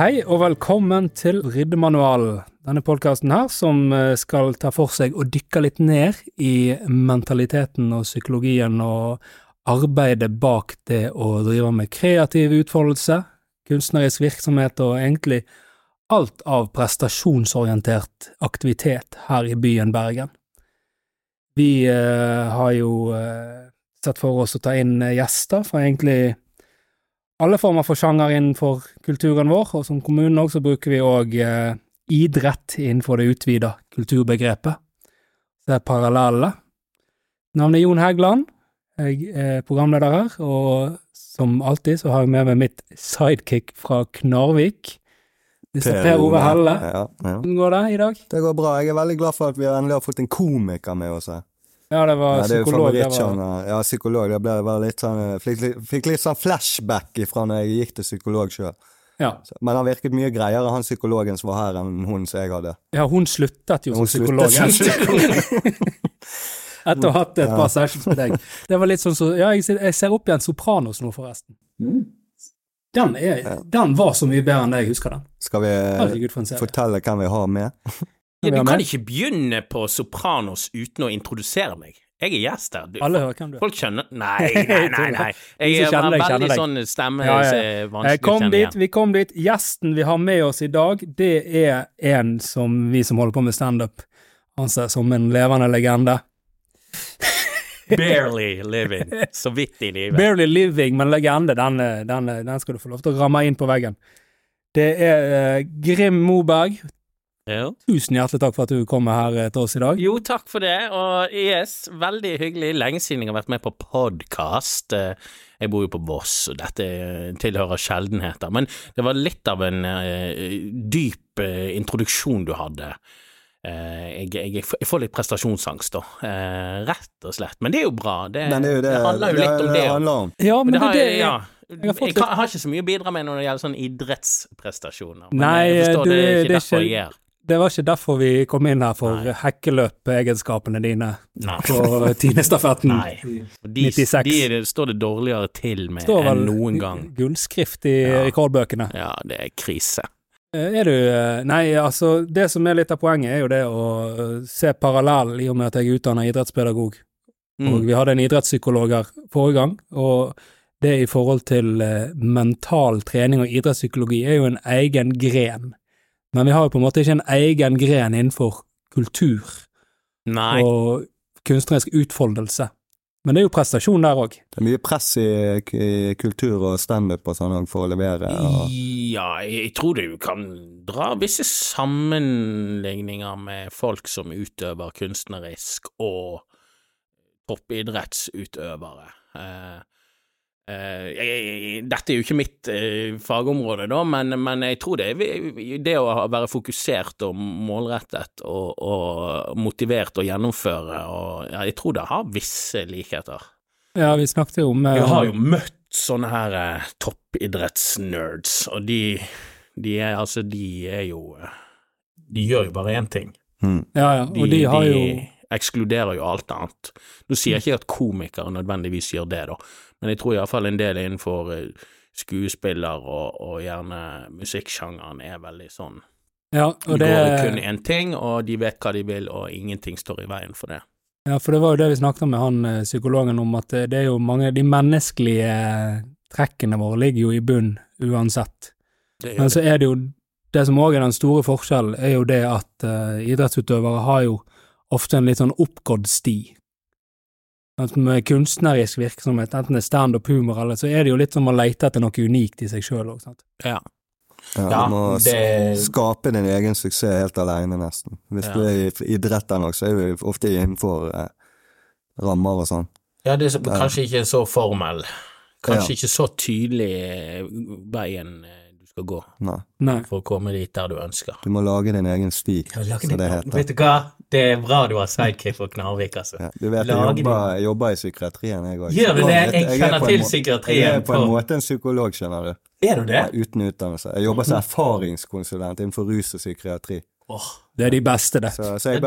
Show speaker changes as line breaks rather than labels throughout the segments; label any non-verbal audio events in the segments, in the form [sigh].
Hei og velkommen til Riddemanualen. Denne podkasten her som eh, skal ta for seg og dykke litt ned i mentaliteten og psykologien og arbeidet bak det å drive med kreativ utfoldelse, kunstnerisk virksomhet og egentlig alt av prestasjonsorientert aktivitet her i byen Bergen. Vi eh, har jo eh, sett for oss å ta inn eh, gjester fra egentlig alle former for sjanger innenfor kulturen vår, og som kommunen òg, så bruker vi òg eh, idrett innenfor det utvida kulturbegrepet. Det er parallelle. Navnet er Jon Hægland. Jeg er programleder her, og som alltid så har jeg med meg mitt sidekick fra Knarvik. Mr. Per Ove Helle.
Ja, ja.
Hvordan går det i dag?
Det går bra. Jeg er veldig glad for at vi endelig har fått en komiker med oss her.
Ja, det var
Ja, det
psykolog. Det var.
Ja, psykolog. Det ble litt sånn Fikk, litt- fikk litt sånn flashback ifra når jeg gikk til psykolog sjøl.
ja.
Men han virket mye greiere, han psykologen som var her, enn hun som jeg hadde.
ja, hun sluttet jo
Hun
psykolog.
som [laughs] psykolog.
Etter å ha hatt et par sessions med deg. Det var litt sånn så Ja, jeg, ser- jeg ser opp igjen Sopranos nå, forresten. Den, er, den var så mye bedre enn det jeg husker den.
Skal vi
serie.
fortelle hvem vi har med? [laughs]
Ja, du kan ikke begynne på Sopranos uten å introdusere meg. Jeg er gjest her. Du,
Alle hører hvem du er.
folk kjenner Nei, [laughs] nei, nei. nei. Jeg er
kjenner
veldig
deg.
sånn stemme
Ja, ja.
som er vanskelig
kom dit,
igjen.
vi kom dit. Gjesten vi har med oss i dag, det er en som vi som holder på med standup, anser som en levende legende. [laughs]
Barely living. Så vidt i livet.
Barely living, men legende, den, eh, den, eh, den skal du få lov til å ramme inn på veggen. Det er eh, Grim Moberg.
Ja.
Tusen hjertelig takk for at du kommer her eh, til oss i dag.
Jo, takk for det, og yes, veldig hyggelig. Lenge siden jeg har vært med på podkast. Jeg bor jo på Voss, og dette eh, tilhører sjeldenheter. Men det var litt av en eh, dyp eh, introduksjon du hadde. Eh, jeg, jeg, jeg får litt prestasjonsangst, da. Eh, rett og slett. Men det er jo bra. Det,
Men det er jo det
handler jo litt om det.
om.
Ja, men
Men
det,
det har,
det,
ja.
har
Jeg,
fått
kan, har ikke så mye å bidra med når det gjelder sånne idrettsprestasjoner. Men
Nei,
jeg forstår
du-
det er
det
ikke
er
derfor
ikke-
jeg gjør.
Det var ikke derfor vi kom inn her, for
Nei.
hekkeløpegenskapene dine
Nei.
på Tinestafetten.
Nei. Og De,
96.
de de står det dårligere til med enn noen gang.
gullskrift i
Ja.
rekordbøkene.
Ja, det er krise.
Eh, Er du eh, Nei, altså, det som er litt av poenget, er jo det å eh, se parallell, i og med at jeg er utdannet idrettspedagog. Og
Mm.
vi hadde en idrettspsykolog her forrige gang, og det i forhold til mental trening og idrettspsykologi er jo en egen gren. Men vi har jo på en måte ikke en egen gren innenfor kultur
Nei.
og kunstnerisk utfoldelse. Men det er jo prestasjon der òg.
Det er mye press i, i kultur og standup og sånn for å levere. Og,
Ja, jeg tror du kan dra visse sammenligninger med folk som utøver kunstnerisk og toppidrettsutøvere. Eh, dette er jo ikke mitt eh, fagområde, da, men, men jeg tror det er det å være fokusert og målrettet og, og motivert og gjennomføre, og ja, jeg tror det har visse likheter.
Ja, vi snakket jo om Vi
Jeg har jo møtt sånne her eh, toppidrettsnerds, og de, de er altså, de er jo eh, De gjør jo bare én ting.
mm.
Ja, ja, og de, har jo
ekskluderer jo alt annet. Nå sier jeg ikke at komikere nødvendigvis gjør det, da, men jeg tror iallfall en del innenfor eh, skuespiller og, og gjerne musikksjangeren er veldig sånn
Ja, og det
går kun én ting, og de vet hva de vil, og ingenting står i veien for det.
Ja, for det var jo det vi snakket med han eh, psykologen om, at eh, det er jo mange De menneskelige trekkene våre ligger jo i bunn uansett. Men så er det jo Det som òg er den store forskjellen, er jo det at uh, idrettsutøvere har jo ofte en litt sånn oppgått sti. At med kunstnerisk virksomhet, enten det er standup humor, eller så er det jo litt som å lete etter noe unikt i seg sjøl òg, sant.
ja.
Ja,
Ja,
du må
det-
skape din egen suksess helt alene, nesten. Hvis
Ja.
du er i idrett ennå, så er du ofte innenfor eh, rammer og sånn.
Ja, det er så, kanskje ikke så formell. Kanskje
Ja.
ikke så tydelig eh, veien eh, skal gå
Nei.
Nei.
for å komme dit der du ønsker.
Du må lage din egen sti, som det heter.
Vet du hva, det er bra du har sidekick fra Knarvik, altså.
Ja, du vet, jeg jobber, jeg jobber i psykiatrien, jeg òg.
Gjør du det? Jeg kjenner til psykiatrien
Jeg er på en måte en psykolog, skjønner du.
Er du det?
Uten utdannelse. Jeg jobber som erfaringskonsulent innenfor rus og psykiatri.
Oh,
Det er de beste, det.
Så, så, jeg,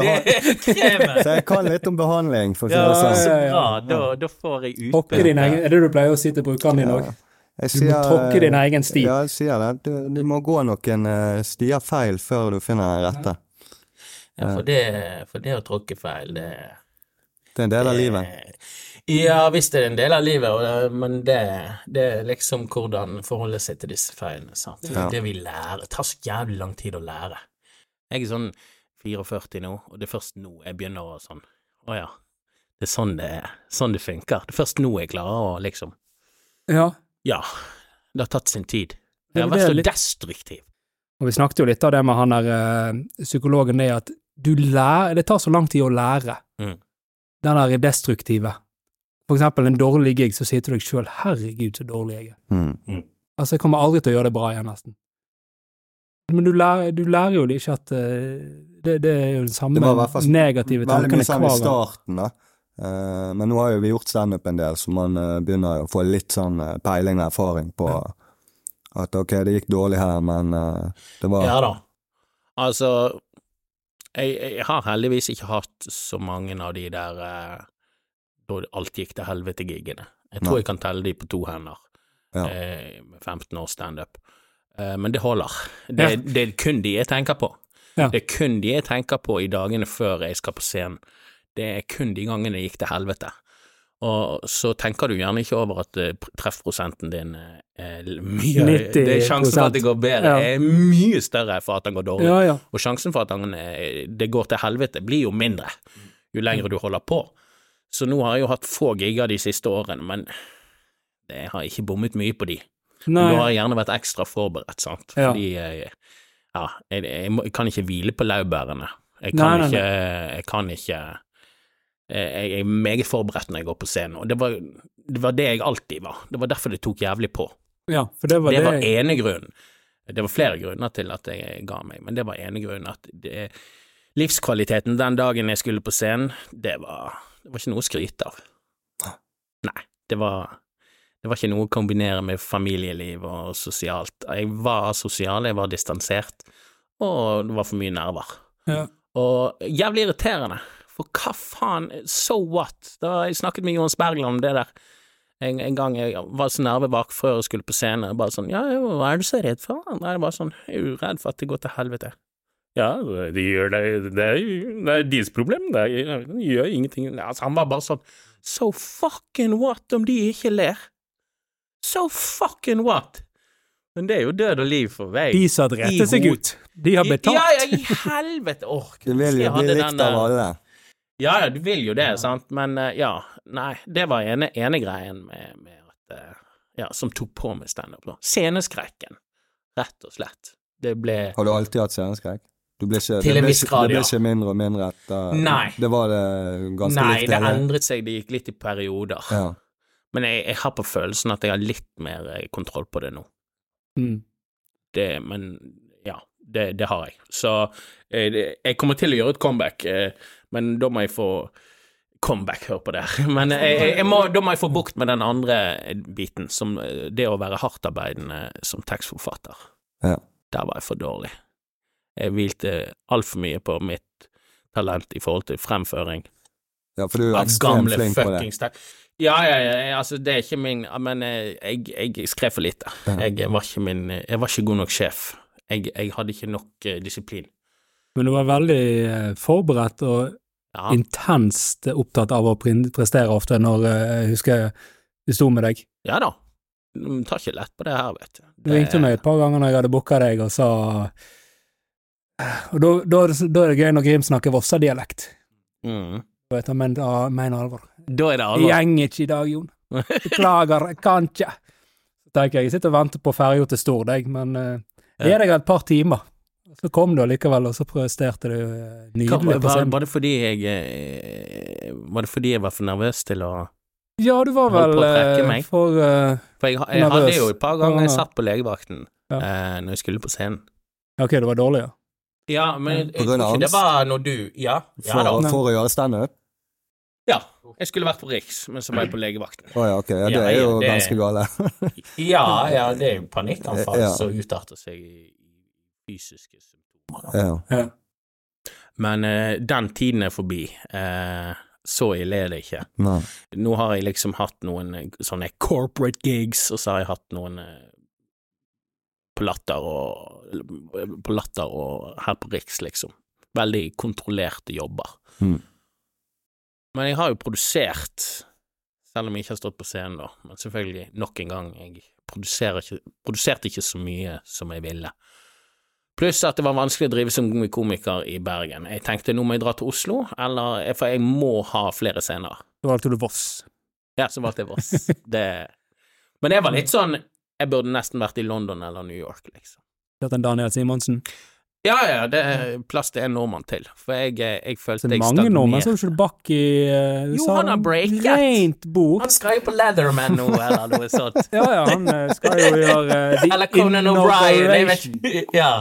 [laughs] så jeg kan litt om behandling, for å si
Ja,
det sånn.
så
ja, ja.
bra. Da, da får jeg utbytte.
Er det du pleier å si til brukeren din òg?
Jeg
Du må tråkke din egen sti.
Ja, jeg sier det. Du, du må gå noen eh, stier feil før du finner den rette.
Ja, for det, for det å tråkke feil, det
Det er en del av livet.
Eh, Ja, visst er det en del av livet, men det, det er liksom hvordan forholde seg til disse feilene. sant?
Ja.
Det vi lærer. Det tar så jævlig lang tid å lære. Jeg er sånn 44 nå, og det er først nå jeg begynner å sånn Å ja, det er sånn det er. Sånn det funker. Det er først nå jeg klarer å liksom
Ja,
Ja, det har tatt sin tid.
Det
Jeg har vært så destruktiv.
og vi snakket jo litt av det med han der øh, psykologen, det at du lærer Det tar så lang tid å lære.
Mm.
Den der destruktive. For eksempel en dårlig gig, så sier du deg sjøl 'herregud, så dårlig jeg er'.
Mm.
Altså, jeg kommer aldri til å gjøre det bra igjen, nesten. Men du lærer, du lærer jo ikke at uh, det, det er jo den samme
Det var i hvert fall
negative
Veldig mye sånn i starten, da. Eh, men nå har jo vi gjort standup en del, så man eh, begynner å få litt sånn eh, peiling og erfaring på at ok, det gikk dårlig her, men det var
Ja da. Altså, jeg, jeg har heldigvis ikke hatt så mange av de der eh, da alt gikk til helvete-gigene. Jeg tror
Nei.
jeg kan telle de på to hender,
Ja.
eh, med 15 års standup. Eh, men det holder. Det,
Ja.
det er kun de jeg tenker på.
Ja.
Det er kun de jeg tenker på i dagene før jeg skal på scenen. Det er kun de gangene det gikk til helvete. Og så tenker du gjerne ikke over at eh, treffprosenten din eh, er mye
90%.
Det er sjansen for at det går bedre,
Ja.
er mye større for at den går dårlig.
Ja, ja.
Og sjansen for at den, eh, det går til helvete, blir jo mindre jo lenger du holder på. Så nå har jeg jo hatt få gigger de siste årene, men jeg har ikke bommet mye på de.
Nei.
Da har jeg gjerne vært ekstra forberedt, sant, fordi jeg, ja, jeg, jeg, kan ikke hvile på laurbærene. Jeg
Nei,
kan
nei,
ikke, jeg kan ikke jeg, jeg er meget forberedt når jeg går på scenen, og det var, det var det jeg alltid var. Det var derfor det tok jævlig på.
Ja, det var
Det
det,
var ene grunnen. Det var flere grunner til at jeg ga meg, men det var ene grunnen at det, livskvaliteten den dagen jeg skulle på scenen, det var, det var ikke noe å skryte av. Nei, det var, det var ikke noe å kombinere med familieliv og sosialt. Jeg var sosial, jeg var distansert, og det var for mye nerver.
ja.
Og jævlig irriterende, for hva faen, so what? Da jeg snakket med Johan Bergland om det der. En, en gang jeg var så nervevak før jeg skulle på scenen, bare sånn, ja, jo, hva er du så redd for? Nei, jeg bare sånn, jeg er uredd redd for at det går til helvete. Ja, de gjør det, det er, det er deres problem, det er, de gjør ingenting. Altså, han var bare sånn, so fucking what om de ikke ler? So fucking what? Men det er jo død og liv for meg.
De som drepte seg ut, de har betalt.
Ja, ja, i helvete! Åh,
Du vil jo bli likt av alle.
Ja, ja, du vil jo det, sant, men eh, ja, nei, det var ene, ene greien med, med at eh, Ja, som tok på meg standup, da. Sceneskrekken, rett og slett. Det ble
Har du alltid hatt sceneskrekk? Du ble ikke,
Til en viss grad, ja.
Det ble ikke mindre og mindre etter
Nei.
Det var det ganske
Nei,
likt
det endret seg, det gikk litt i perioder.
Ja.
Men jeg, jeg har på følelsen at jeg har litt mer eh, kontroll på det nå.
Mm.
Det, men ja, det, det har jeg. Så jeg, jeg kommer til å gjøre et comeback, men da må jeg få Comeback, hør på det. [laughs] Men jeg, jeg, jeg må, da må jeg få bukt med den andre biten, som eh, det å være hardtarbeidende som tekstforfatter.
Ja.
Der var jeg for dårlig. Jeg hvilte altfor mye på mitt talent i forhold til fremføring
ja, for du er ekstremt flink på det.
Ja, ja, ja, altså, det er ikke min Men eh, jeg, jeg skrev for lite. Jeg var ikke min Jeg var ikke god nok sjef. Jeg, jeg hadde ikke nok eh, disiplin.
Men du var veldig forberedt og
Ja.
intenst opptatt av å prestere ofte når eh, jeg husker vi sto med deg.
Ja da. Du tar ikke lett på det her, vet du.
Du ringte meg et par ganger når jeg hadde booka deg og sa Og da, da, da er det gøy når Grim snakker vossadialekt.
Mm.
Vet du, men da mener alvor.
Da er det alvor.
gjenger ikke i dag, Jon. Beklager, jeg kan ikke. Tenker jeg, jeg sitter og venter på ferja til Stord, jeg, men uh,
Ja.
gi deg et par timer. Så kom du allikevel, og så presterte du nydelig
Hva,
nydelig på
var,
scenen.
var det fordi jeg eh, Var det fordi jeg var for nervøs til å
Ja, du var vel eh, for uh,
For jeg, jeg
Nervøs.
hadde jo et par ganger jeg satt på legevakten
Ja.
uh, når jeg skulle på scenen.
Ok, det var dårlig, ja.
Ja, men jeg, jeg tror ikke det var når du Ja, ja
For,
da.
for å gjøre standup?
Ja. Jeg skulle vært på Riks, men så var jeg på legevakten.
Å ja, ok. Ja, det
Ja,
er
ja,
jo
det-
ganske gale.
Ja, ja, det er jo panikkanfall
Ja.
som utarter seg i fysiske symptomer.
ja.
ja.
Men eh, den tiden er forbi. Eh, Så ille er det ikke.
Nei.
Nå har jeg liksom hatt noen eh, sånne corporate gigs, og så har jeg hatt noen eh, på Latter og På Latter og her på Riks, liksom. Veldig kontrollerte jobber.
Mm.
Men jeg har jo produsert, selv om jeg ikke har stått på scenen, da. Men selvfølgelig, nok en gang, jeg produserte ikke så mye som jeg ville. Pluss at det var vanskelig å drive som komiker i Bergen. Jeg tenkte nå må jeg dra til Oslo, eller, for jeg må ha flere scener.
Så valgte du Voss.
Ja, så valgte jeg Voss. [laughs] Det Men jeg var litt sånn Jeg burde nesten vært i London eller New York, liksom.
Hørt en Daniel Simonsen.
Ja, ja, det er plass til en nordmann til, for jeg, jeg
Så
følte
det er mange nordmenn som
stagnerte.
ikke bakk i uh,
Jo, han har breaket.
Rent bord.
Han skal jo på Leatherman nå, eller noe sånt. [laughs]
Ja, ja, han eh, skal jo gjøre uh, [laughs]
Eller Conan O'Brien, jeg vet ikke. Ja.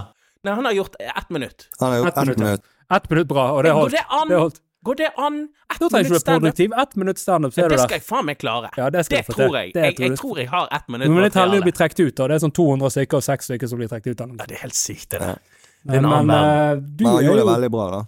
Nei, han har gjort ett minutt.
Han har gjort
Ett minutt,
minutt.
Ett minutt bra, og det
Går
holdt.
det an?
Holdt.
Går det an? Ett
Da trenger du være produktiv. Ett minutt standup,
ser
er du
det
Det
skal jeg faen meg klare.
Ja, det skal
Det tror jeg.
Det
Jeg,
tror
jeg tror jeg har ett minutt
må litt heldig å bli trukket ut, og det er sånn 200 stykker og 6 stykker som blir trukket ut.
Ja, det er helt sykt, det der.
Men,
men, Men
eh, du
Men han gjorde det veldig bra, da.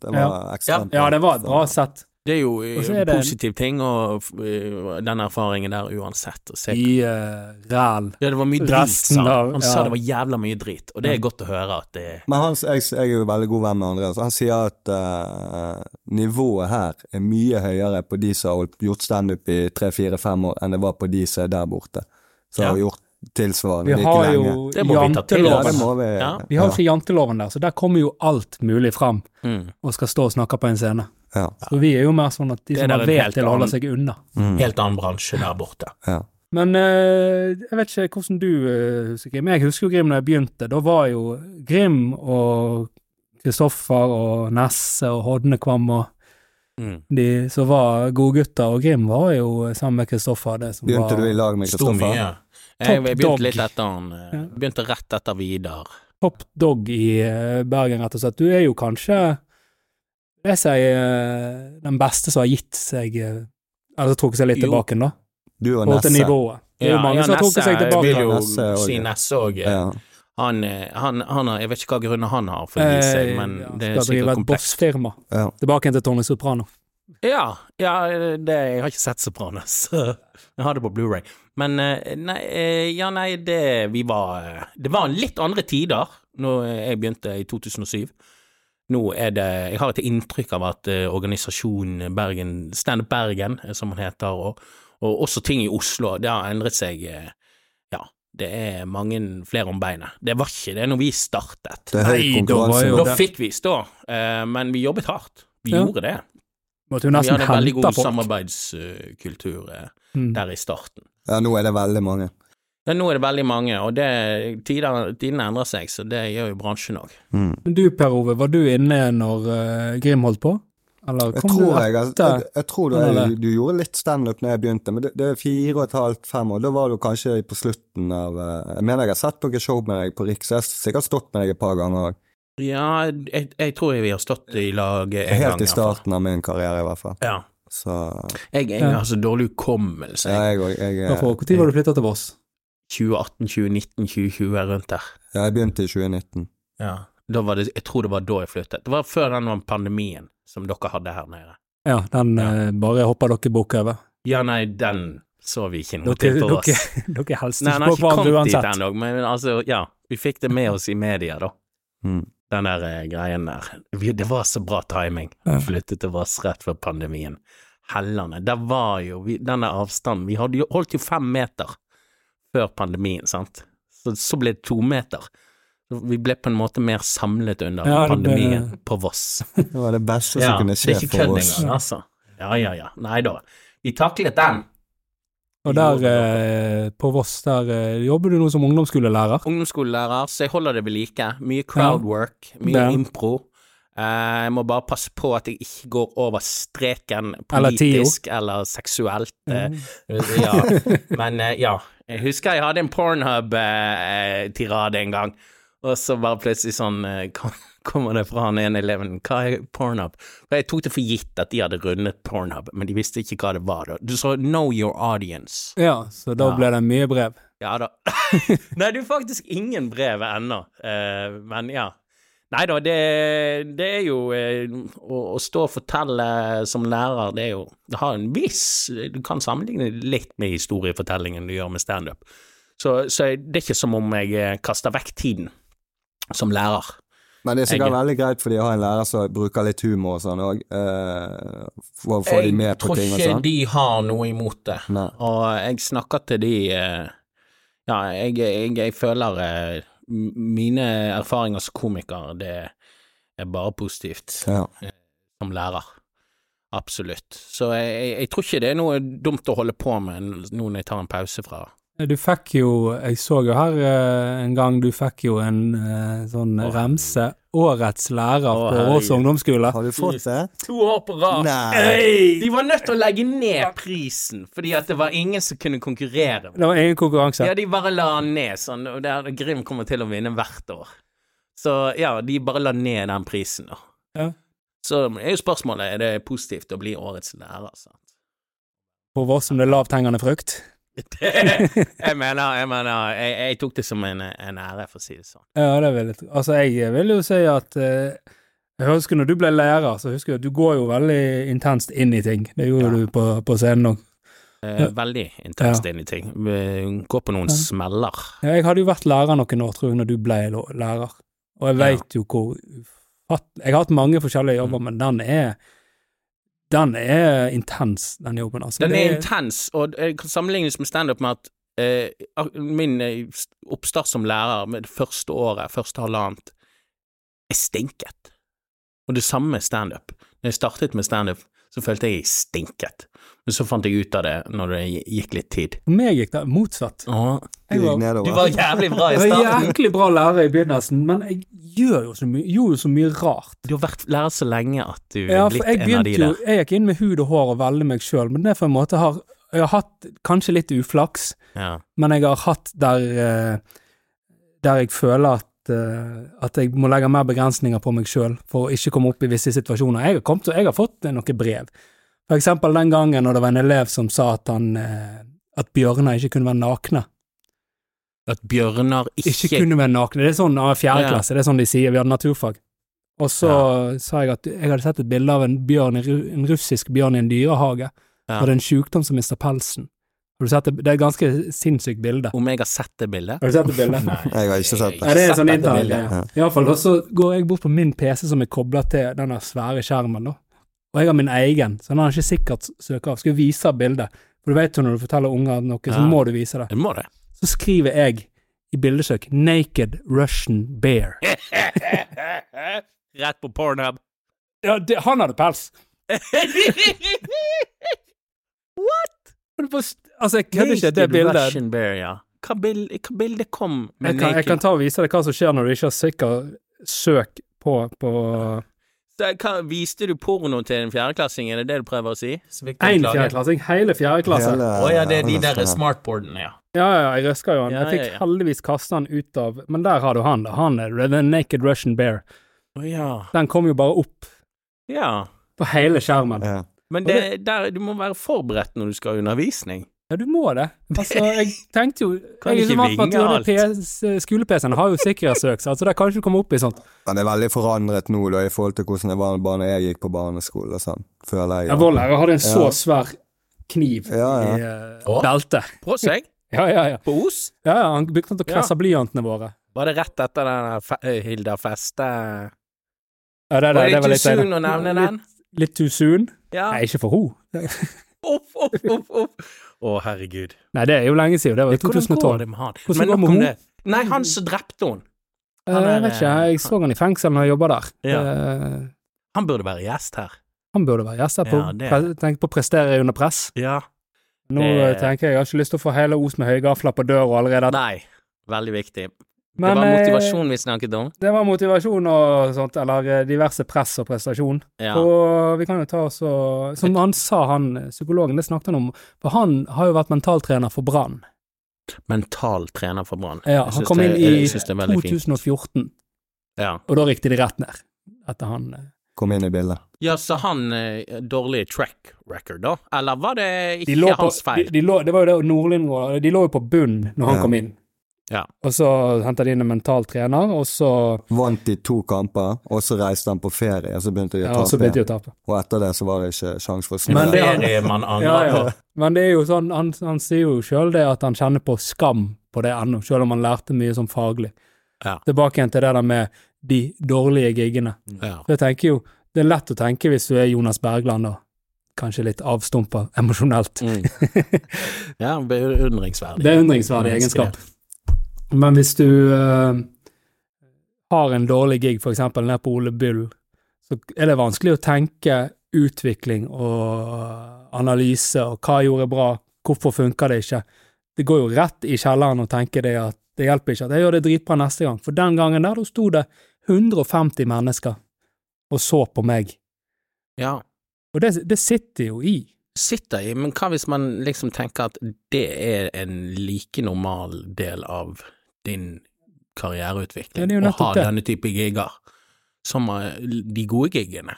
Det var ekstremt
Ja, det var et bra sett.
Det er jo en
Og så er det-
positiv ting, og eh, den erfaringen der uansett. Se
I uh, ræl.
Ja, det var mye drit, sa han. Han
ja.
sa det var jævla mye drit, og det er godt å høre at det
Men han, jeg, jeg er jo veldig god venn med Andreas. Han sier at uh, nivået her er mye høyere på de som har gjort standup i tre, fire, fem år, enn det var på de som er der borte. Som
Ja.
har gjort tilsvarende
Vi
like lenge.
jo
Det må vi ta til oss.
Ja, vi.
Ja.
Vi har jo ikke janteloven der, så der kommer jo alt mulig fram
mm.
og skal stå og snakke på en scene.
Ja.
Så vi er jo mer sånn at de som har
en
vet
helt
til, holder
holde
seg unna.
Mm.
Helt annen bransje der borte.
ja.
Men eh, jeg vet ikke hvordan du eh, husker Grim. Jeg husker jo Grim da jeg begynte. Da var jo Grim og Kristoffer og Nesse og Hodnekvam og
Mm.
de som var godgutter, og Grim var jo sammen med Kristoffer det som
Begynte
var
du i lag med
Sto
Kristoffer?
mye. Jeg, jeg begynte litt etter han. eh, Begynte rett etter Vidar.
top dog i eh, Bergen, rett og slett. Du er jo kanskje, jeg si, eh, den beste som har gitt seg Altså trukket seg litt
Jo.
tilbake, da.
Du og Nesse.
nivået. Det er jo mange som har trukket seg
Jeg vil jo
Nesse også.
si Nesse òg.
Ja.
Han, eh, han, han har Jeg vet ikke hva grunner han har for å gi seg, men
ja,
det er
skal drive et bossfirma.
Ja.
Tilbake til Tony Soprano.
Ja, ja det, jeg har ikke sett Sopranos. [laughs] Jeg har det på Blu-ray. Men nei, ja, nei, det Vi var Det var litt andre tider når jeg begynte i 2007. Nå er det Jeg har et inntrykk av at eh, organisasjonen Bergen, Stand Up Bergen, eh, som den heter, og, og også ting i Oslo, det har endret seg. eh, Ja, det er mange flere om beinet. Det var ikke det når vi startet.
Det
Nei, da jo.
Da fikk vi stå, men vi jobbet hardt. Vi
Ja.
gjorde det.
Måtte jo
Vi hadde en veldig god
folk.
samarbeidskultur
Mm.
der i starten.
Ja, nå er det veldig mange.
Ja, nå er det veldig mange, og det, tider, tidene endrer seg, så det gjør jo bransjen òg.
Mm.
Men du, Per Ove, var du inne når eh, Grim holdt på? Eller
Jeg tror,
du
etter? jeg, jeg, jeg tror du, jeg, du gjorde litt standup når jeg begynte, men det, det er fire og et halvt, fem år. Da var du kanskje på slutten av eh, Jeg mener jeg har sett noen show med deg på Riks, jeg har sikkert stått med deg et par ganger òg.
Ja, jeg, jeg tror vi har stått i lag en gang.
Helt i starten av min karriere, i hvert fall.
Ja.
Så
Jeg, jeg
Ja.
har så dårlig hukommelse.
ja, jeg òg.
Når var du flytta til Voss?
2018, 2019, 2020, rundt der.
ja, jeg begynte i 2019.
Ja. Da var det, jeg tror det var da jeg flyttet. Det var før den pandemien som dere hadde her nede.
Ja, den
Ja.
eh, bare hoppa dere bukk over.
Ja, nei, den så vi ikke noe
Dere,
til
dere,
oss. [laughs]
dere helst ikke
har
på
ikke
hverandre
kommet dit
uansett.
ennå, men altså, ja. Vi fikk det med oss i media, da.
Mm.
Den der eh, greien der. Vi, det var så bra timing.
Ja.
Flyttet til Voss rett før pandemien. Hellene. Der var jo vi, denne avstanden Vi hadde jo holdt jo fem meter før pandemien, sant. Så, så ble det to meter. Vi ble på en måte mer samlet under
Ja, det ble-
pandemien på Voss. [laughs]
Det var det beste som
Ja,
kunne
det
skje for oss.
engang, altså. Ja, ja, ja. Nei da. Vi taklet den.
Og der eh, på Voss, der eh, jobber du nå som ungdomsskolelærer.
ungdomsskolelærer, så jeg holder det ved like. Mye crowdwork, mye
Ja.
impro. Eh, jeg må bare passe på at jeg ikke går over streken politisk eller seksuelt. eh,
Mm.
ja. [laughs] Men eh, ja, jeg husker jeg hadde en Pornhub-tirade en gang, og så bare plutselig sånn eh, [laughs] kommer det fra han ene eleven Hva er Pornhub? For jeg tok det for gitt at de hadde rundet Pornhub, men de visste ikke hva det var. da. Du sa know your audience.
Ja, så da
Ja.
ble det mye brev.
Ja da. [laughs] Nei, er faktisk ingen brev ennå, eh, men ja. Nei da, det, det er jo eh, å, å stå og fortelle som lærer, det er jo Det har en viss Du kan sammenligne det litt med historiefortellingen du gjør med standup. Så, så det er ikke som om jeg eh, kaster vekk tiden som lærer.
Men det er sikkert
Jeg-
veldig greit fordi jeg har en lærer som bruker litt humor og sånn òg, for å få de med på ting og
Jeg tror
sånn.
ikke de har noe imot det.
Nei.
Og jeg snakker til de eh, Ja, jeg, jeg, jeg føler eh, m- mine erfaringer som komiker, det er bare positivt
Ja.
som lærer. Absolutt. Så jeg, jeg, jeg tror ikke det er noe dumt å holde på med nå når jeg tar en pause fra
Du fikk jo, jeg så jo her eh, en gang, du fikk jo en eh, sånn remse, årets lærer
Å,
på
herregud.
Ås ungdomsskole.
Har du fått det?
To år på rad.
Nei.
De var nødt til å legge ned prisen, fordi at det var ingen som kunne konkurrere.
Det var ingen konkurranse.
Ja, de bare la den ned, sånn, og der Grim kommer til å vinne hvert år. Så ja, de bare la ned den prisen, da.
Ja.
Så er jo spørsmålet, er det positivt å bli årets lærer, sant?
På Voss som det er lavthengende frukt.
Det, [laughs] jeg mener, jeg mener, jeg, jeg tok det som en, en ære, for å si det sånn.
Ja, det vil jeg. Altså, jeg vil jo si at eh, Jeg husker når du ble lærer, så husker jeg at du går jo veldig intenst inn i ting. Det gjorde
Ja.
du på, på scenen òg.
Eh,
Ja.
Veldig intenst inn i ting. Vi Går på noen
Ja.
smeller.
Jeg hadde jo vært lærer noen år, tror jeg, når du ble lærer. Og jeg
Ja.
veit jo hvor Jeg har hatt mange forskjellige jobber, men den er Den er intens, den jobben. Altså,
Den
er,
er intens, og det kan sammenlignes med standup med at eh, min eh, oppstart som lærer med det første året, første halvannet, er stinket. Og det samme med standup. Når jeg startet med standup, så følte jeg jeg stinket. Men så fant jeg ut av det når det gikk litt tid.
For meg gikk det motsatt.
Åh,
Jeg var,
du var jævlig bra i starten.
jeg var jæklig bra lærer i begynnelsen, men jeg gjør jo så mye, gjorde jo så mye rart.
Du har vært lærer så lenge at du
Ja,
er blitt en av de der. jo.
Jeg gikk inn med hud og hår og veldig meg sjøl, men det er for en måte har Jeg har hatt kanskje litt uflaks,
Ja.
men jeg har hatt der eh, Der jeg føler at at jeg må legge mer begrensninger på meg sjøl for å ikke komme opp i visse situasjoner. Jeg har, kommet, jeg har fått eh, noen brev. For eksempel den gangen når det var en elev som sa at han eh, at bjørner ikke kunne være nakne.
At bjørner ikke,
Ikke kunne være nakne. Det er sånn av fjerde
Ja.
klasse, det er sånn de sier, vi hadde naturfag. Og så sa jeg at jeg hadde sett et bilde av en bjørn, en russisk bjørn i en dyrehage.
Ja.
Og er en sjukdom som mister pelsen. Har du sett det? Det er et ganske sinnssykt bilde.
Om jeg har sett det bildet?
Har du sett det bildet?
Jeg har ikke sett det.
Nei, det er sånn
bildet.
Ja. Iallfall, og så går jeg bort på min PC som er kobla til denne svære skjermen, da. Og jeg har min egen, så den har jeg ikke sikkert søker av. Skal jeg vise bildet? For du vet jo når du forteller unger noe, så
Ja.
må du vise det.
Det må det.
Så skriver jeg i bildesøk 'Naked Russian Bear'. [laughs]
Rett på Pornhub.
Ja, det, han hadde pels! [laughs]
What?
Altså, jeg kødder ikke. Det bildet
Bear, ja. Hva bild, hva bilde kom med
jeg kan, jeg kan ta og vise deg hva som skjer når du ikke har sikker søk på, på
Så, hva, viste du porno til en fjerdeklassing, er det det du prøver å si?
én fjerdeklassing, hele fjerdeklasse.
Å oh, ja, det er de der smartboardene, ja.
Ja, ja, jeg røska jo han.
Ja,
jeg fikk
ja, ja.
heldigvis kasta han ut av Men der har du han, da. Han er The Naked Russian Bear.
Oh, ja.
Den kom jo bare opp
Ja.
på hele skjermen.
Ja.
Men det, der, du må være forberedt når du skal ha undervisning.
Ja, du må det. Altså, [laughs] jeg tenkte jo
Kan
Jeg er
ikke
så vant med
vinge
at skole-PC-en har jo sikkerhetssøk, så altså, der kan ikke du komme opp i sånt.
Den er veldig forandret nå da, i forhold til hvordan det var da jeg gikk på barneskole og sånn, føler jeg.
Ja, Vår lærer hadde en så
Ja.
svær kniv
Ja, ja.
i uh, beltet.
På seg? [laughs]
Ja, ja, ja.
På Os?
ja, ja han brukte den til å
Ja.
kvesse blyantene våre.
Var det rett etter den fe eh, Hilda Feste
Ja, det, det,
Var
det
det
var
too
litt
soon å nevne den?
Litt, litt too soon?
Ja.
Nei, ikke for henne. [laughs]
Uff, uff, uff, uff. Å, herregud.
Nei, det er jo lenge siden. Det var i 2012.
det med han?
Hvordan
Men
går det med
om det. Nei, han som drepte henne.
Eh,
Han
Jeg vet ikke, jeg så han i fengsel når jeg jobba der.
Ja.
Eh,
Han burde være gjest her.
Han burde være gjest her på,
Ja,
tenk på prestere under press.
Ja.
Nå
Det-
eh, tenker jeg jeg har ikke lyst til å få hele Os med høygafler på døra allerede.
Nei, veldig viktig.
Men,
det var
eh,
motivasjon vi snakket om.
Det var motivasjon og sånt, eller eh, diverse press og prestasjon.
Ja.
Og vi kan jo ta oss og Som han sa, han eh, psykologen, det snakket han om, for han har jo vært mentaltrener for Brann.
Mental trener for Brann.
Ja, han kom inn i
jeg synes det er veldig fint.
2014,
Ja.
og da rykte de rett ned. Etter han
Kom inn i bildet.
ja, så han eh, dårlig track record, da? Eller var det ikke
de på,
hans feil?
de lå, Det var jo det Nordlien var, De lå jo på bunn når han
Ja.
kom inn.
Ja.
Og så henta de inn en mental trener, og så,
Vant de to kamper, og så reiste han på ferie, og så begynte de å
ja,
tape.
og så de å tape.
Og etter det så var det ikke sjanse for å snu.
Men det-
ferie man angrer
Ja, ja. Men det er jo sånn, han, han sier jo sjøl det at han kjenner på skam på det ennå, sjøl om han lærte mye sånn faglig.
Ja.
Tilbake igjen til det der med de dårlige giggene.
Ja.
Jeg tenker jo, det er lett å tenke hvis du er Jonas Bergland da kanskje litt avstumpa [laughs] emosjonelt.
Mm. [laughs] ja, beundringsverdig.
Beundringsverdig egenskap. Men hvis du uh, har en dårlig gig, for eksempel ned på Ole Bull, så er det vanskelig å tenke utvikling og analyse og hva jeg gjorde bra, hvorfor funker det ikke. Det går jo rett i kjelleren å tenke det at det hjelper ikke at jeg gjør det dritbra neste gang, for den gangen der, da sto det 150 mennesker og så på meg,
Ja,
og det, det sitter jo i.
sitter i, men hva hvis man liksom tenker at det er en like normal del av din karriereutvikling,
Ja, det er jo
å ha
det.
denne type gigger, som eh, de gode giggene?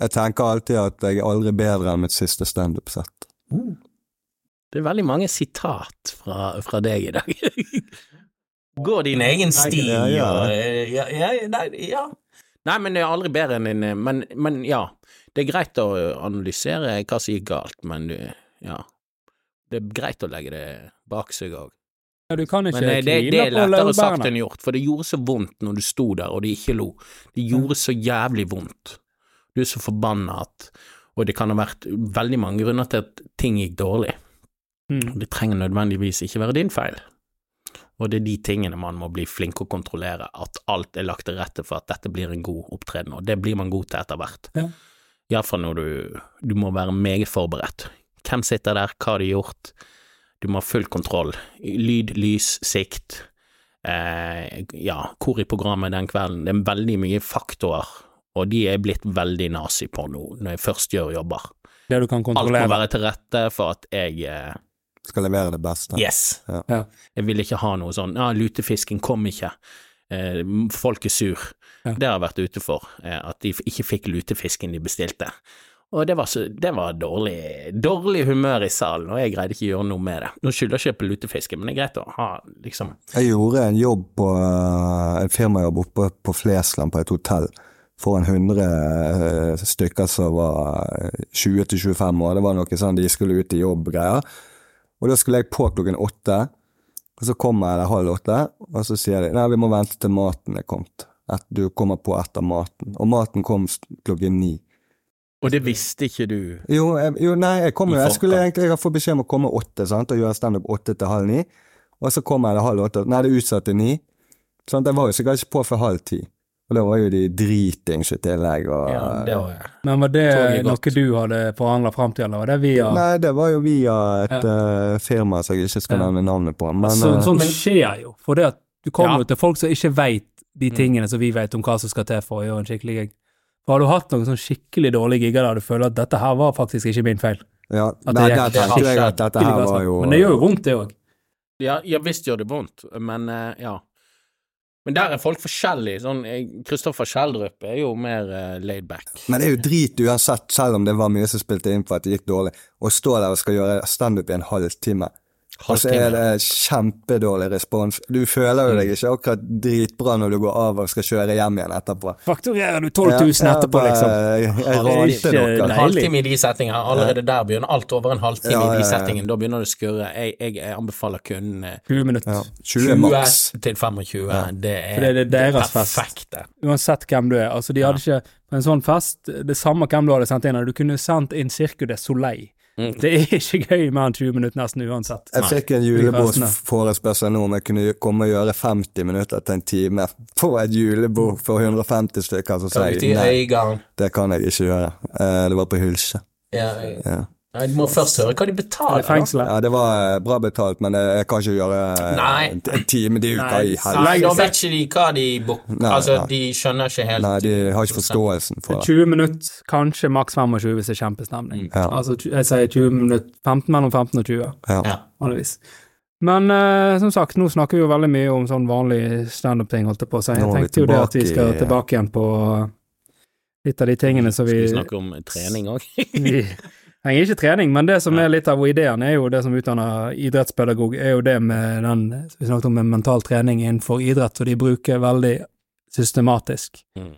Jeg tenker alltid at jeg er aldri bedre enn mitt siste standup-sett.
Det er veldig mange sitat fra, fra deg i dag. [laughs] Gå din egen sti
Ja, ja.
ja, ja, nei, ja. Nei, men det er aldri bedre enn en eh, men, men ja, det er greit å analysere hva som gikk galt, men du, ja. Det er greit å legge det bak seg òg.
Ja, du kan ikke
Men det, det er lettere sagt enn gjort, for det gjorde så vondt når du sto der og de ikke lo. Det gjorde så jævlig vondt. Du er så forbanna at Og det kan ha vært veldig mange grunner til at ting gikk dårlig.
Mm.
Det trenger nødvendigvis ikke være din feil. Og det er de tingene man må bli flink å kontrollere, at alt er lagt til rette for at dette blir en god opptreden, og det blir man god til etter hvert.
Ja.
Iallfall når du Du må være meget forberedt. Hvem sitter der, hva har de gjort? Du må ha full kontroll. Lyd, lys, sikt. Eh, ja, hvor i programmet den kvelden. Det er veldig mye faktorer, og de er blitt veldig nazi på nå, når jeg først gjør jobber.
Det du kan kontrollere.
Alt må være til rette for at jeg eh,
Skal levere det beste.
Yes.
Ja.
Ja.
Jeg vil ikke ha noe sånn ja, lutefisken kom ikke, eh, folk er sur.
Ja.
Det har jeg vært ute for, eh, at de ikke fikk lutefisken de bestilte. Og det var, så, det var dårlig, dårlig humør i salen, og jeg greide ikke å gjøre noe med det. Nå skylder jeg ikke på lutefisken, men det er greit å ha liksom
Jeg gjorde en jobb på eh, en firmajobb oppe på Flesland på et hotell for en hundre eh, stykker som var eh, 20 til 25 år. Det var noe sånn de skulle ut i jobb-greier. Og da skulle jeg på klokken åtte, og så kommer jeg der halv åtte, og så sier de nei, vi må vente til maten er kommet. At du kommer på etter maten. Og maten kom klokken ni.
Og det visste ikke du.
Jo, jeg, jo nei, jeg kom jo, jeg skulle egentlig jeg fått beskjed om å komme åtte, sant, og gjøre standup åtte til halv ni. Og så kom jeg til halv åtte. Nei, det er utsatt til ni. Sånn, jeg var jo sikkert ikke på før halv ti. Og da var jo de dritings i tillegg. Og,
Ja, det var jeg.
Men var det noe du hadde forhandla fram til, eller var det via
Nei, det var jo via et eh, firma som jeg ikke skal
Ja.
nevne navnet på. Men
Så, Sånn skjer jo, for det at du kommer
Ja.
jo til folk som ikke veit de
Mm.
tingene som vi vet om hva som skal til for å gjøre en skikkelig gig. For har du hatt noen sånn skikkelig dårlige gigger der du føler at dette her var faktisk ikke min feil?
ja,
At
nei,
det
der tenkte jeg at dette her var jo
Men det gjør jo vondt, det òg.
Ja, ja visst gjør det vondt, men eh, ja. Men der er folk forskjellige. Sånn, Kristoffer Schjelderup er jo mer uh, laid back.
Men det er jo drit uansett, selv om det var mye som spilte inn på at det gikk dårlig, å stå der og skal gjøre standup i en halvtime. Og så er det kjempedårlig respons. Du føler jo deg ikke akkurat dritbra når du går av og skal kjøre hjem igjen etterpå.
Fakturerer du 12 000
Ja,
etterpå, liksom?
Jeg, jeg
det
dere.
deilig.
En halvtime i de settingene, allerede der begynner alt over en halvtime
Ja,
i de
ja, ja.
settingene. Da begynner det å skurre. Jeg, jeg, jeg anbefaler kun eh,
20 minutter.
Ja, 20 maks.
20 til 25. Det er,
For det er deres fest.
perfekte.
Uansett hvem du er. Altså, de hadde ikke på en sånn fest det samme hvem du hadde sendt inn. Du kunne sendt inn Cirque du Soleil.
Mm.
Det er ikke gøy mer enn 20 minutter nesten uansett.
Jeg fikk en julebordsforespørsel nå om jeg kunne komme og gjøre 50 minutter til en time på et julebord for 150 stykker. Så sa jeg nei, det kan jeg ikke gjøre. Eh, Det var på Hylse.
Ja,
Ja.
Nei, du må først høre hva de
Er
betaler.
det fengselet?
ja, det var eh, bra betalt, men jeg jeg kan ikke gjøre eh,
Nei.
en time. i uka i helvete.
Da vet ikke de hva de
booker.
Altså, de skjønner ikke helt
Nei, de har ikke forståelsen for det.
20 minutter, kanskje maks 25 hvis det er kjempestemning.
Ja.
Altså, jeg sier 20 minutter, 15 mellom 15 og 20,
Ja.
Ja.
vanligvis. Men uh, som sagt, nå snakker vi jo veldig mye om sånn vanlig standup-ting, holdt jeg på å si. Jeg tenkte jo det at vi skal tilbake igjen på litt av de tingene som vi
Skal
vi,
vi snakke om trening òg? [laughs]
Trenger ikke trening, men det som er litt av ideen, er jo det som utdanner idrettspedagog, er jo det med den Vi snakket om med mental trening innenfor idrett, og de bruker veldig systematisk.
Mm.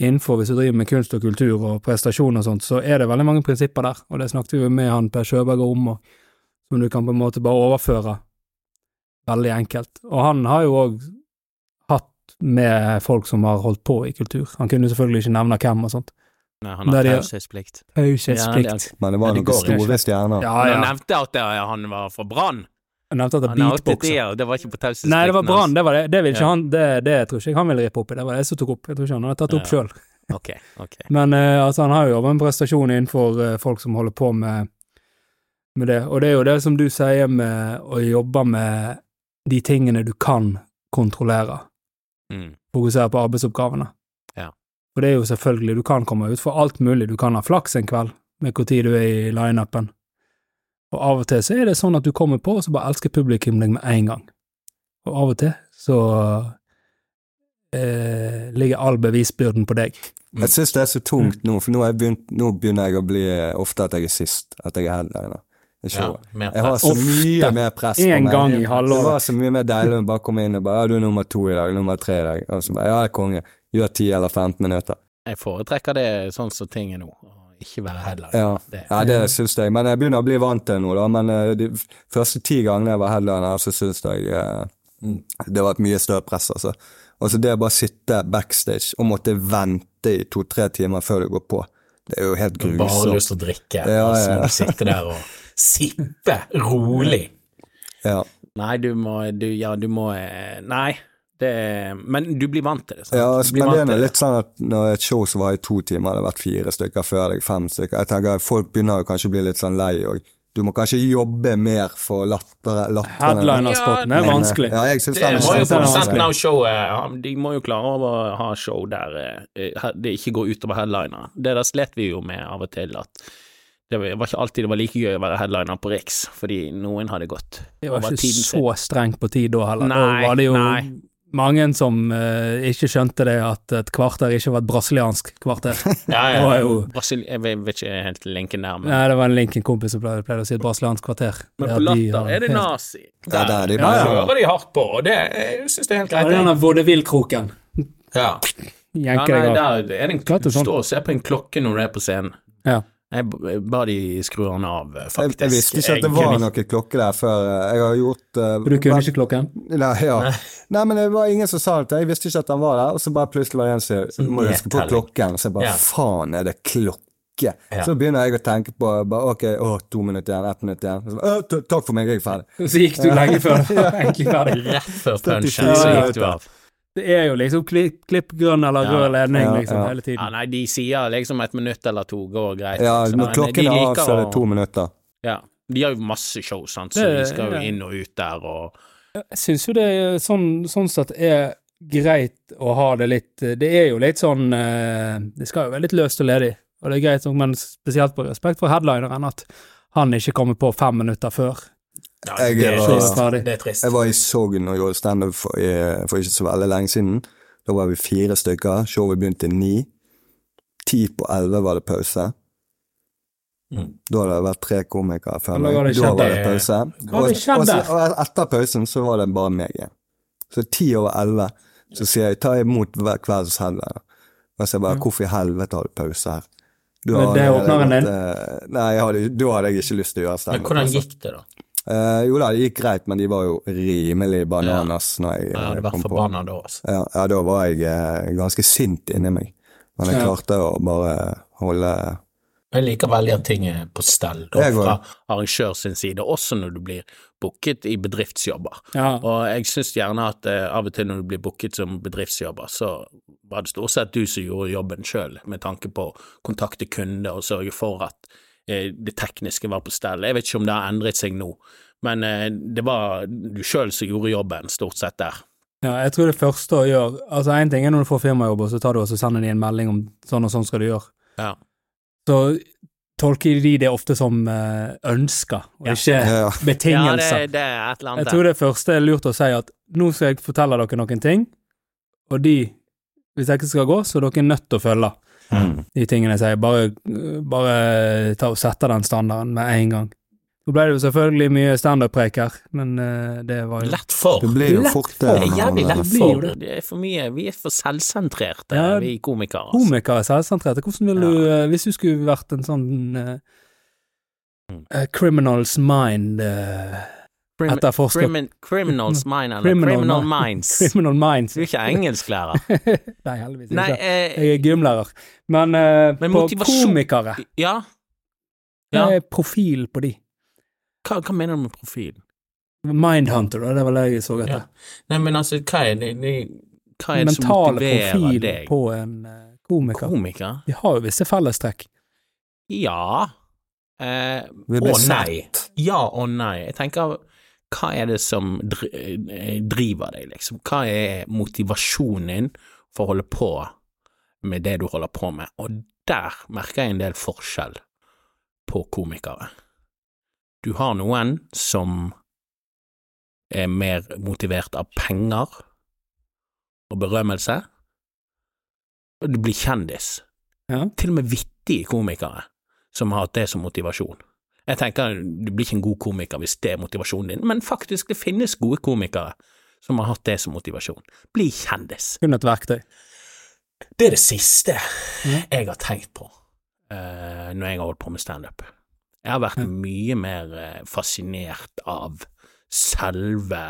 Innenfor, hvis du driver med kunst og kultur og prestasjon og sånt, så er det veldig mange prinsipper der, og det snakket vi jo med han Per Sjøberg om, og som du kan på en måte bare overføre veldig enkelt. Og han har jo òg hatt med folk som har holdt på i kultur. Han kunne selvfølgelig ikke nevne hvem og sånt.
Nei, han har taushetsplikt.
Taushetsplikt.
Men det var noen store stjerner.
Ja,
Han nevnte at han var fra Brann.
Jeg nevnte at det er beatboxer.
det, det var ikke på taushetsplikten.
Nei, det var Brann, det var det. Det vil ikke
Ja.
han, det, det tror ikke jeg han ville rippe opp i, det var det som tok opp. Jeg tror ikke han hadde tatt opp
Ja.
sjøl. [laughs]
Okay, okay.
Men uh, altså, han har jo jobba med prestasjon innenfor uh, folk som holder på med, med det. Og det er jo det som du sier med å jobbe med de tingene du kan kontrollere.
Mm.
Fokusere på arbeidsoppgavene.
Ja.
For det er jo selvfølgelig, du kan komme ut for alt mulig. Du kan ha flaks en kveld med hvor tid du er i lineupen. Og av og til så er det sånn at du kommer på, og så bare elsker publikum deg med en gang. Og av og til så eh, ligger all bevisbyrden på deg.
Jeg syns det er så tungt nå, for nå, jeg begynt, nå begynner jeg å bli ofte at jeg er sist, at jeg er headliner.
Ja,
Jeg har så
Ofte.
mye mer press på
En gang i
Det var så mye mer deilig å bare komme inn og bare Ja, du er nummer to i dag, nummer tre i dag. Og så bare Ja, jeg er konge. Gjør 10 eller 15 minutter.
Jeg foretrekker det sånn som ting er nå, ikke være headliner.
Ja,
Det-
ja det syns jeg. Men jeg begynner å bli vant til det nå, da. Men eh, de første ti gangene jeg var headliner, så syns jeg eh, det var et mye større press, altså. Og så det å bare sitte backstage og måtte vente i to-tre timer før du går på, det er jo helt
grusomt. bare lyst til å drikke,
Ja,
og så
ja,
må du sitte der og sippe rolig.
Ja.
Nei, du må du, Ja, du må eh, Nei. Det, men du blir vant til det, sant?
Ja, men det er litt sånn at når et show som var i to timer, det har vært fire stykker før deg, fem stykker Jeg tenker Folk begynner jo kanskje å bli litt sånn lei òg. Du må kanskje jobbe mer for latteren. latterne.
Headlinerspotten er vanskelig.
Ja, jeg synes
Det
det er
må jo
er
produsenten av showet
de må jo klare å ha show der eh, det ikke går utover headliner. Det der slet vi jo med av og til, at det var var ikke alltid det var like gøy å være headliner på Riks, fordi noen hadde gått
Det var ikke så strengt på tid da heller.
Nei,
da var det jo
nei.
Mange som eh, ikke skjønte det at et kvarter ikke var et brasiliansk kvarter. [laughs]
Ja,
Det
ja.
var jo
Brasil jeg vet ikke helt linken der, men,
Nei, det var en Linken-kompis som pleide, pleide å si et brasiliansk kvarter.
men på Latter
de
er det
nazi.
nazi.
Ja, der, de
Ja, ja. hører de hardt på, og det jeg synes det er helt
Ja,
greit.
denne vaudeville-kroken.
Ja.
Ja, nei,
deg av.
der er det en,
det er
du
sånn.
står og ser på en klokke når du er på scenen.
Ja.
Jeg ba de skru den av, faktisk.
jeg, jeg visste ikke at det var noen klokke der før. Jeg har gjort
uh, du kunne ikke klokken?
Nei, ja. Nei, men det var ingen som sa det. Jeg visste ikke at han var der, og så bare plutselig var det en som må huske på klokken. Så jeg bare
Ja.
faen, er det klokke?
Ja.
Så begynner jeg å tenke på bare, ok, å, to minutter igjen, ett minutt igjen. Så, «Å, takk for meg, jeg er ferdig.
Så gikk du lenge før [laughs] du var egentlig ferdig.
Rett før punchen, så gikk du av.
Det er jo liksom klipp, klipp grønn eller
Ja,
rød ledning
ja,
liksom
ja.
hele tiden.
Ja, nei, de sier liksom et minutt eller to går greit.
Ja,
liksom,
når klokken er av, så er det to minutter.
Ja. De har jo masse show, sant, så
Det-
de skal jo
ja.
inn og ut der og
Jeg syns jo det er sånn, sånn sett er greit å ha det litt Det er jo litt sånn eh, Det skal jo være litt løst og ledig, og det er greit, men spesielt på respekt for headlineren, at han ikke kommer på fem minutter før.
Ja,
Jeg
det, er
var-
trist. det er trist.
Jeg var i Sogn og gjorde standup for, for ikke så veldig lenge siden. Da var vi fire stykker. Showet begynte ni. Ti på elleve var det pause.
Mm.
Da hadde det vært tre komikere før meg. Da var det pause. Og,
og,
og etter pausen så var det bare meg igjen. Så ti over elleve så sier jeg ta imot hver kvelds headliner. Og så jeg bare hvorfor i helvete har du pause her? Du
Men det åpner en din?
eh, Nei, hadde, da hadde jeg ikke lyst til å gjøre
Men
standup.
hvordan
altså.
gikk det, da?
Eh, jo da, det gikk greit, men de var jo rimelig bananas når jeg
Jeg
eh, kom på.
forbanna da, altså.
Ja, ja, da var jeg eh, ganske sint inni meg. Men jeg
Ja.
klarte å bare holde
Jeg liker veldig at ting er på stell. Da, fra,
arrangør sin side, også når du blir booket i bedriftsjobber.
Ja.
Og jeg syns gjerne at eh, av og til når du blir booket som bedriftsjobber, så var det stort sett du som gjorde jobben sjøl, med tanke på å kontakte kunder og sørge for at det tekniske var på stell. Jeg vet ikke om det har endret seg nå, men eh, det var du sjøl som gjorde jobben, stort sett der.
Ja, jeg tror det første å gjøre Altså, én ting er når du får firmajobb, og så tar du og sender de en melding om sånn og sånn skal du gjøre.
Ja.
Så tolker de det ofte som eh, ønsker, og
Ja.
ikke
Ja.
Ja, det, det er et eller annet.
Jeg tror det første er lurt å si at nå skal jeg fortelle dere noen ting, og de, hvis jeg ikke skal gå, så er dere nødt til å følge.
Mm.
de tingene jeg sier. Bare, bare ta og sette den standarden med en gang. Så ble det jo selvfølgelig mye standup-preik her, men eh, det var jo
Lett for.
Det blir jo
Lett
fort
Det
det.
er jævlig lett for.
det.
Det er for mye, vi er for selvsentrerte,
Ja,
vi komikere. Altså.
komikere selvsentrerte. Hvordan ville du, eh, hvis du skulle vært en sånn uh,
uh,
eh, criminal's mind
uh,
etterforsker
crimin criminals mind, eller
Criminal
criminal, minds. [laughs]
Criminal minds.
Du er ikke engelsklærer. [laughs]
Nei, heldigvis
Nei,
ikke.
eh,
Jeg er gymlærer. Men, eh,
Men
på komikere,
ja.
hva
ja.
er profil på de?
Hva, hva mener du med profil?
Mindhunter, det var det jeg så etter.
Ja. Nei, men altså, hva er det, det
Hva er det som motiverer
Mentale
motiverer
profil
deg?
på en eh, komiker.
Komiker?
De har jo visse fellestrekk.
Ja. Eh, og nei. Ja og nei. Jeg tenker, hva er det som eh, driver deg, liksom? Hva er motivasjonen din for å holde på med det du holder på med? Og der merker jeg en del forskjell på komikere. Du har noen som er mer motivert av penger og berømmelse, og du blir kjendis.
Ja.
Til og med vittige komikere som har hatt det som motivasjon. Jeg tenker du blir ikke en god komiker hvis det er motivasjonen din, men faktisk, det finnes gode komikere som har hatt det som motivasjon. Bli kjendis.
Kun et verktøy.
Det er det siste
Ja.
jeg har tenkt på.
uh, når jeg har holdt på med standup. Jeg har vært
Ja.
mye mer eh, fascinert av selve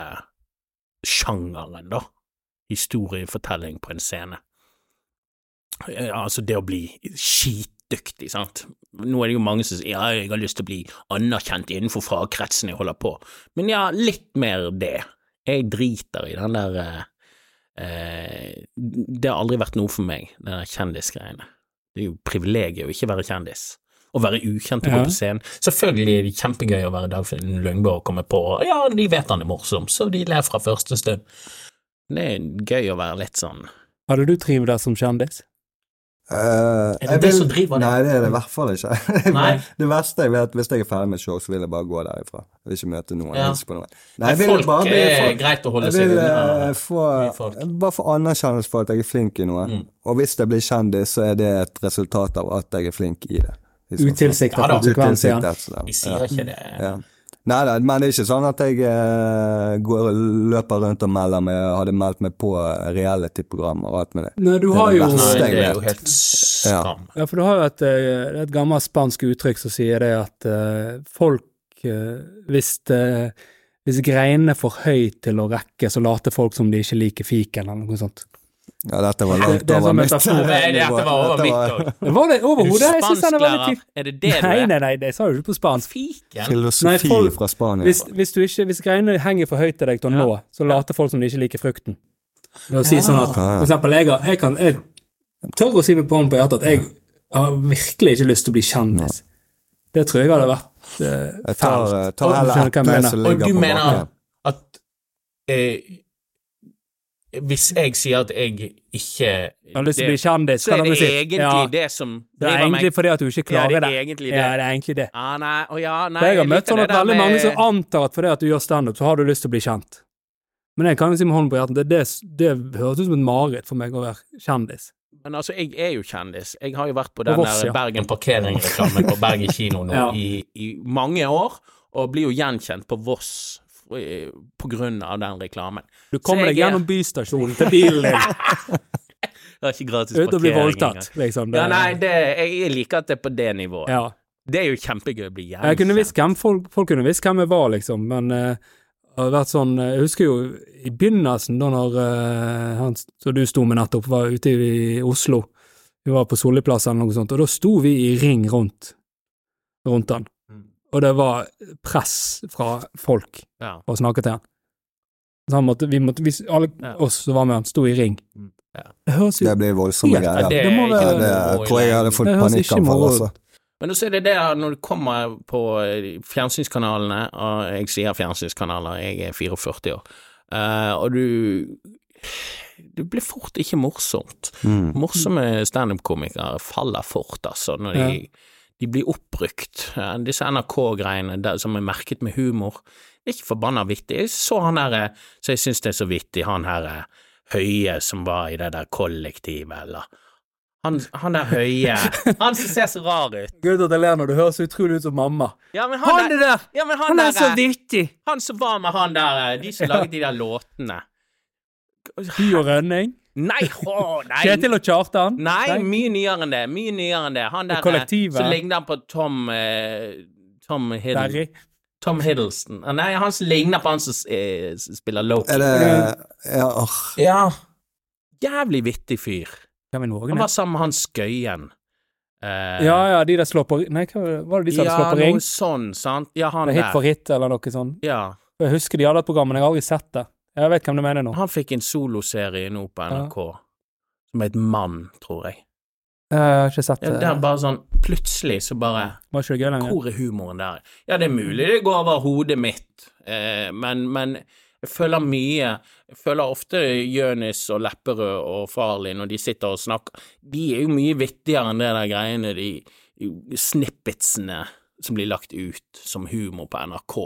sjangeren, da. Historiefortelling på en scene. Eh, altså det å bli skitdyktig, sant. Nå er det jo mange som sier ja, jeg har lyst til å bli anerkjent innenfor fagkretsen jeg holder på, men ja, litt mer det. Jeg driter i den der eh, eh, Det har aldri vært noe for meg, den der kjendisgreiene. Det er jo privilegiet å ikke være kjendis. Å være ukjent og gå
Ja.
på scenen.
Selvfølgelig er det kjempegøy å være Dagfinn Lyngbo og komme på Ja, de vet han er morsom, så de ler fra første stund.
Det er gøy å være litt sånn
Hadde du trivdes som kjendis?
Eh,
Er det
jeg
det
vil-
som driver deg?
Nei, det er det i hvert fall ikke. [laughs] Det verste jeg vet, hvis jeg er ferdig med et show, så vil jeg bare gå derifra. Jeg vil ikke møte noen.
Ja.
på noen. Nei, jeg
folk
bare bli
er greit å holde
Jeg
seg
vil
unna.
eh, bare få anerkjennelse for at jeg er flink i noe.
Mm.
Og hvis jeg blir kjendis, så er det et resultat av at jeg er flink i det.
Utilsiktet konsekvens igjen.
Vi sier ikke det.
Ja. Nei da, men det er ikke sånn at jeg eh, går, løper rundt og melder meg, hadde meldt meg på reality-programmer og alt med det.
Nei, du
Det er det
jo.
Nei, det er jo helt skam.
Ja, for du har jo et, eh, et gammelt spansk uttrykk som sier det at uh, folk uh, hvis, det, hvis greinene er for høyt til å rekke, så later folk som de ikke liker fiken, eller noe sånt.
Ja, dette var langt
det er
over
sånn
mitt
metafor.
Nei, dette var over
Dette
mitt
var
òg.
Var det overhodet? Jeg syns den er veldig tydelig.
er det det du
Nei,
er?
nei, nei, det sa du ikke på spansk.
Fiken?
Filosofi
Nei, folk-
fra Spania.
Hvis, hvis, du ikke, hvis greiene henger for høyt til deg til å nå, så later folk som de ikke liker frukten. Det å si sånn at, for eksempel, jeg, jeg kan jeg tør å si med på hånden på hjertet at jeg har virkelig ikke lyst til å bli kjendis. Det tror jeg hadde vært eh,
Jeg tar,
fælt.
eh, tar heller
du som
ligger
på
bakken.
Og du mener at eh, Hvis jeg sier at jeg ikke
Jeg har lyst til å bli kjendis.
Så er det
si.
egentlig
Ja,
det som
det er
egentlig meg
fordi at du ikke
Ja,
klarer
det er
det.
det.
Ja, det er egentlig det.
Ah, nei, Oh, ja, nei,
jeg har møtt sånn at
veldig
veldig mange som antar at fordi at du gjør standup, så har du lyst til å bli kjent. Men jeg kan jo si med hånden på hjertet, det, det, det høres ut som et mareritt for meg å være kjendis.
Men altså, jeg er jo kjendis. Jeg har jo vært på den der
ja.
Bergen
en parkeringsreklame på Bergen kino nå [laughs]
Ja.
i, i mange år, og blir jo gjenkjent på Voss på grunn av den reklamen.
Du kommer deg gjennom bystasjonen til bilen din [laughs]
Det er ikke gratis
uten å bli
parkering
voldtatt, liksom. Det,
Ja, nei, det, jeg liker at det er på det nivået.
ja.
Det er jo kjempegøy å bli gjenkjent.
Folk, folk kunne visst hvem jeg var, liksom, men uh, det har vært sånn Jeg husker jo i begynnelsen, da når uh, han som du sto med nettopp, var ute i Oslo. Vi var på Solliplass eller noe sånt, og da sto vi i ring rundt, rundt han. Og det var press fra folk
Ja.
for å snakke til han. Så han måtte, vi måtte, vi, alle
Ja.
oss som var med han, sto i ring.
Mm, ja.
Det høres jo
Det blir voldsomme greier.
Ja,
Det,
det må være-
det tror jeg jeg hadde fått
Det
panikkanfall, altså.
Men så er det det at når du kommer på eh, fjernsynskanalene, og jeg sier fjernsynskanaler, jeg er 44 år, eh, og du Det blir fort ikke morsomt.
Mm.
Morsomme standup-komikere faller fort, altså, når de, de blir oppbrukt. Disse NRK-greiene som er merket med humor, det er ikke forbanna vittig. Jeg så han eh, så jeg synes det er så vittig, han her eh, Høie som var i det der kollektivet, eller Han, han der høye. [laughs] Han som ser så rar ut.
Gud at jeg ler når du høres så utrolig ut som mamma.
Ja, men
Han
han,
er
der,
der!
ja, men han,
Han er
der,
så vittig!
han som var med han der, de som laget de der låtene.
Hy og Rønning.
Nei, å, nei.
Kjetil og Kjartan.
Nei, mye nyere enn det. Mye nyere enn det. Han der eh,
Kollektivet.
som ligner på Tom eh, Tom Hiddle. Tom Hiddleston. Ah, Nei, han som ligner på han som eh, spiller Loki.
Er det Ja, åh.
Ja. Jævlig vittig fyr. Han var sammen med han Skøyen. Uh,
Ja, ja, de der slår på Nei, hva var det de som
ja,
slått på ring?
Ja, noe sånn, sant. Ja, han
der. Hit for hit, eller noe sånt.
Ja.
Jeg husker de hadde et program, men jeg har aldri sett det. Jeg vet hvem du mener nå.
Han fikk en soloserie nå på NRK som het Mann, tror jeg.
Jeg har ikke sett
Ja,
det.
det er bare sånn Plutselig så bare
Var ikke det gøy lenger?
Hvor er humoren der? Ja, det er mulig det går over hodet mitt, eh, men, men jeg føler mye Jeg føler ofte Jonis og Lepperød og Farley når de sitter og snakker De er jo mye vittigere enn det der greiene, de snippetsene som blir lagt ut som humor på NRK.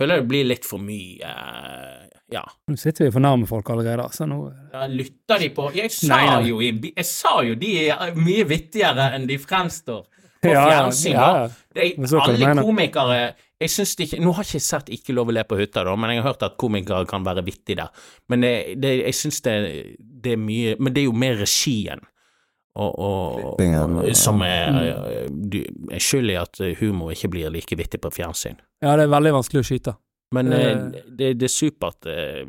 Føler det blir litt for mye eh, Ja.
Nå sitter vi for nærme folk allerede, så nå
Ja, lytter de på Jeg sa
Nei, nei.
jo Jeg sa jo de er mye vittigere enn de fremstår på
Ja,
fjernsyn.
ja,
alle komikere Jeg synes det ikke Nå har jeg ikke sett Ikke lov å le på hytta, da, men jeg har hørt at komikere kan være vittige der. Men det, det, jeg syns det, det er mye Men det er jo mer regien og, og,
og-
som er, du, er skyld i at humor ikke blir like vittig på fjernsyn.
Ja, det er veldig vanskelig å skyte.
Men
Eh.
eh, det, det er supert. eh,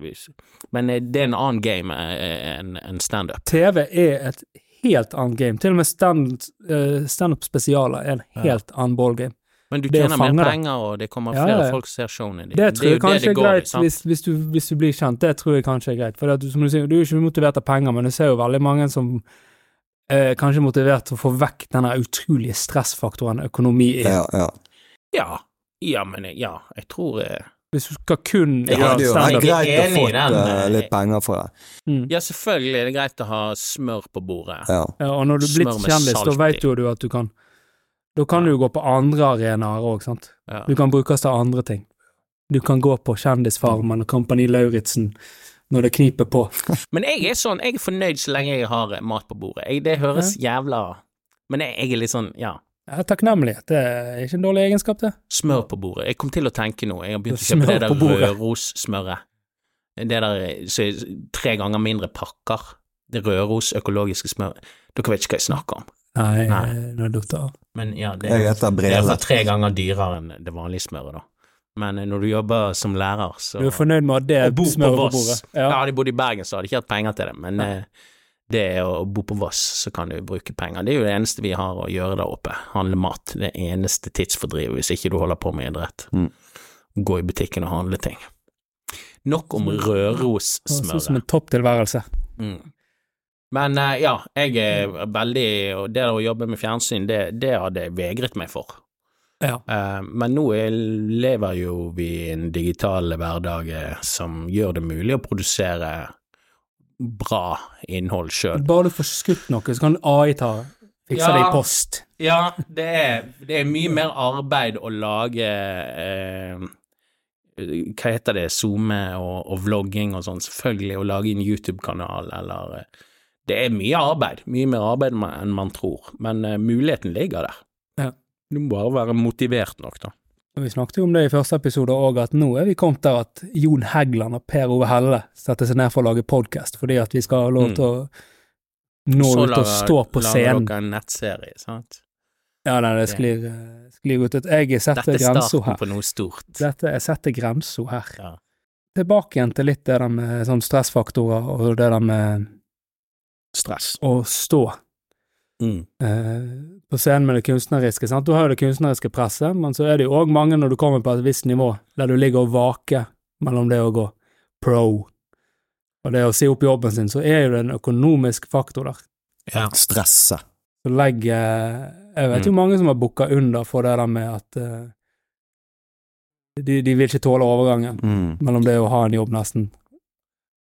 Men eh, det er en annen game enn en standup.
TV er et helt annet game. Til og med stand- standup-spesialer er en helt annen ballgame.
Men du tjener mer
det.
penger, og det kommer flere
ja, ja.
folk som ser showene dine.
Det tror
er
jeg
jo
kanskje
det
er
det går i,
greit
sant?
hvis, hvis, du, hvis du blir kjent. Det tror jeg kanskje er greit. For det, du, som du sier, du er ikke motivert av penger, men du ser jo veldig mange som er kanskje motivert til å få vekk denne utrolige stressfaktoren økonomi er.
Ja, ja.
Ja. ja, men ja, jeg tror eh,
Hvis du skal kun
Det
Ja,
hadde jo vært greit å
Jeg
få
den, eh,
litt penger for det.
mm.
Ja, selvfølgelig er det greit å ha smør på bordet.
Ja.
ja, Og når du er blitt kjendis, da vet jo du at du kan Da kan du jo gå på andre arenaer òg, sant.
Ja.
Du kan brukes til andre ting. Du kan gå på Kjendisfarmen og Kompani Lauritzen når det kniper på. [laughs]
Men jeg er sånn, jeg er fornøyd så lenge jeg har mat på bordet. Jeg, det høres jævla Men jeg, jeg er litt sånn, ja.
Ja, takknemlighet, det er ikke en dårlig egenskap, det.
Smør på bordet. Jeg kom til å tenke noe. jeg har begynt å kjøpe det der rødrossmøret. Det der så er tre ganger mindre pakker. Det Røros økologiske smøret. Dere vet ikke hva jeg snakker om.
Nei,
Nei.
nå er det av.
Men ja, det er, det er tre ganger dyrere enn det vanlige smøret, da. Men eh, når du jobber som lærer, så
Du er fornøyd med at det
er bo på
på bordet?
Ja.
Ja.
Hadde jeg bodd i Bergen, så hadde jeg ikke hatt penger til det, men ja. det er å bo på Voss, så kan du bruke penger. Det er jo det eneste vi har å gjøre der oppe. Handle mat. Det eneste tidsfordrivet hvis ikke du holder på med idrett.
Mm.
Gå i butikken og handle ting. Nok om
høres sånn som
en
en topptilværelse.
Mm. Men eh, ja, jeg er veldig Og det å jobbe med fjernsyn, det, det hadde jeg vegret meg for.
Ja.
Eh, men nå er, lever jo vi i en digital hverdag eh, som gjør det mulig å produsere bra innhold sjøl.
Bare du får skutt noe, så kan AI ta fikse det i post.
Ja, det er, det er mye mer arbeid å lage eh, Hva heter det, zoome og, og vlogging og sånn, selvfølgelig, å lage en YouTube-kanal eller eh, Det er mye arbeid, mye mer arbeid enn man tror, men eh, muligheten ligger der. Du må bare være motivert nok, da.
Vi snakket jo om det i første episode òg, at nå er vi kommet der at Jon Hægland og Per Ove Helle setter seg ned for å lage podkast, fordi at vi skal ha lov
Mm.
til å nå
Så
ut og stå på
Lager
scenen.
dere en nettserie, sant?
Ja, nei, det sklir, eh, sklir ut. Jeg setter
Dette er
grensa
starten
her.
på noe stort.
Dette, jeg setter grensa her.
Ja.
Tilbake igjen til litt det der med sånn stressfaktorer og det der med
Stress.
å stå
Mm.
eh, på scenen med det kunstneriske. Sant? Du har jo det kunstneriske presset, men så er det jo òg mange når du kommer på et visst nivå, der du ligger og vaker mellom det å gå pro og det å si opp jobben sin, så er jo det en økonomisk faktor der.
Ja.
Stresse.
Så legger Jeg vet jo
Mm.
mange som har booka under for det der med at uh, de, de vil ikke tåle overgangen
Mm.
mellom det å ha en jobb, nesten.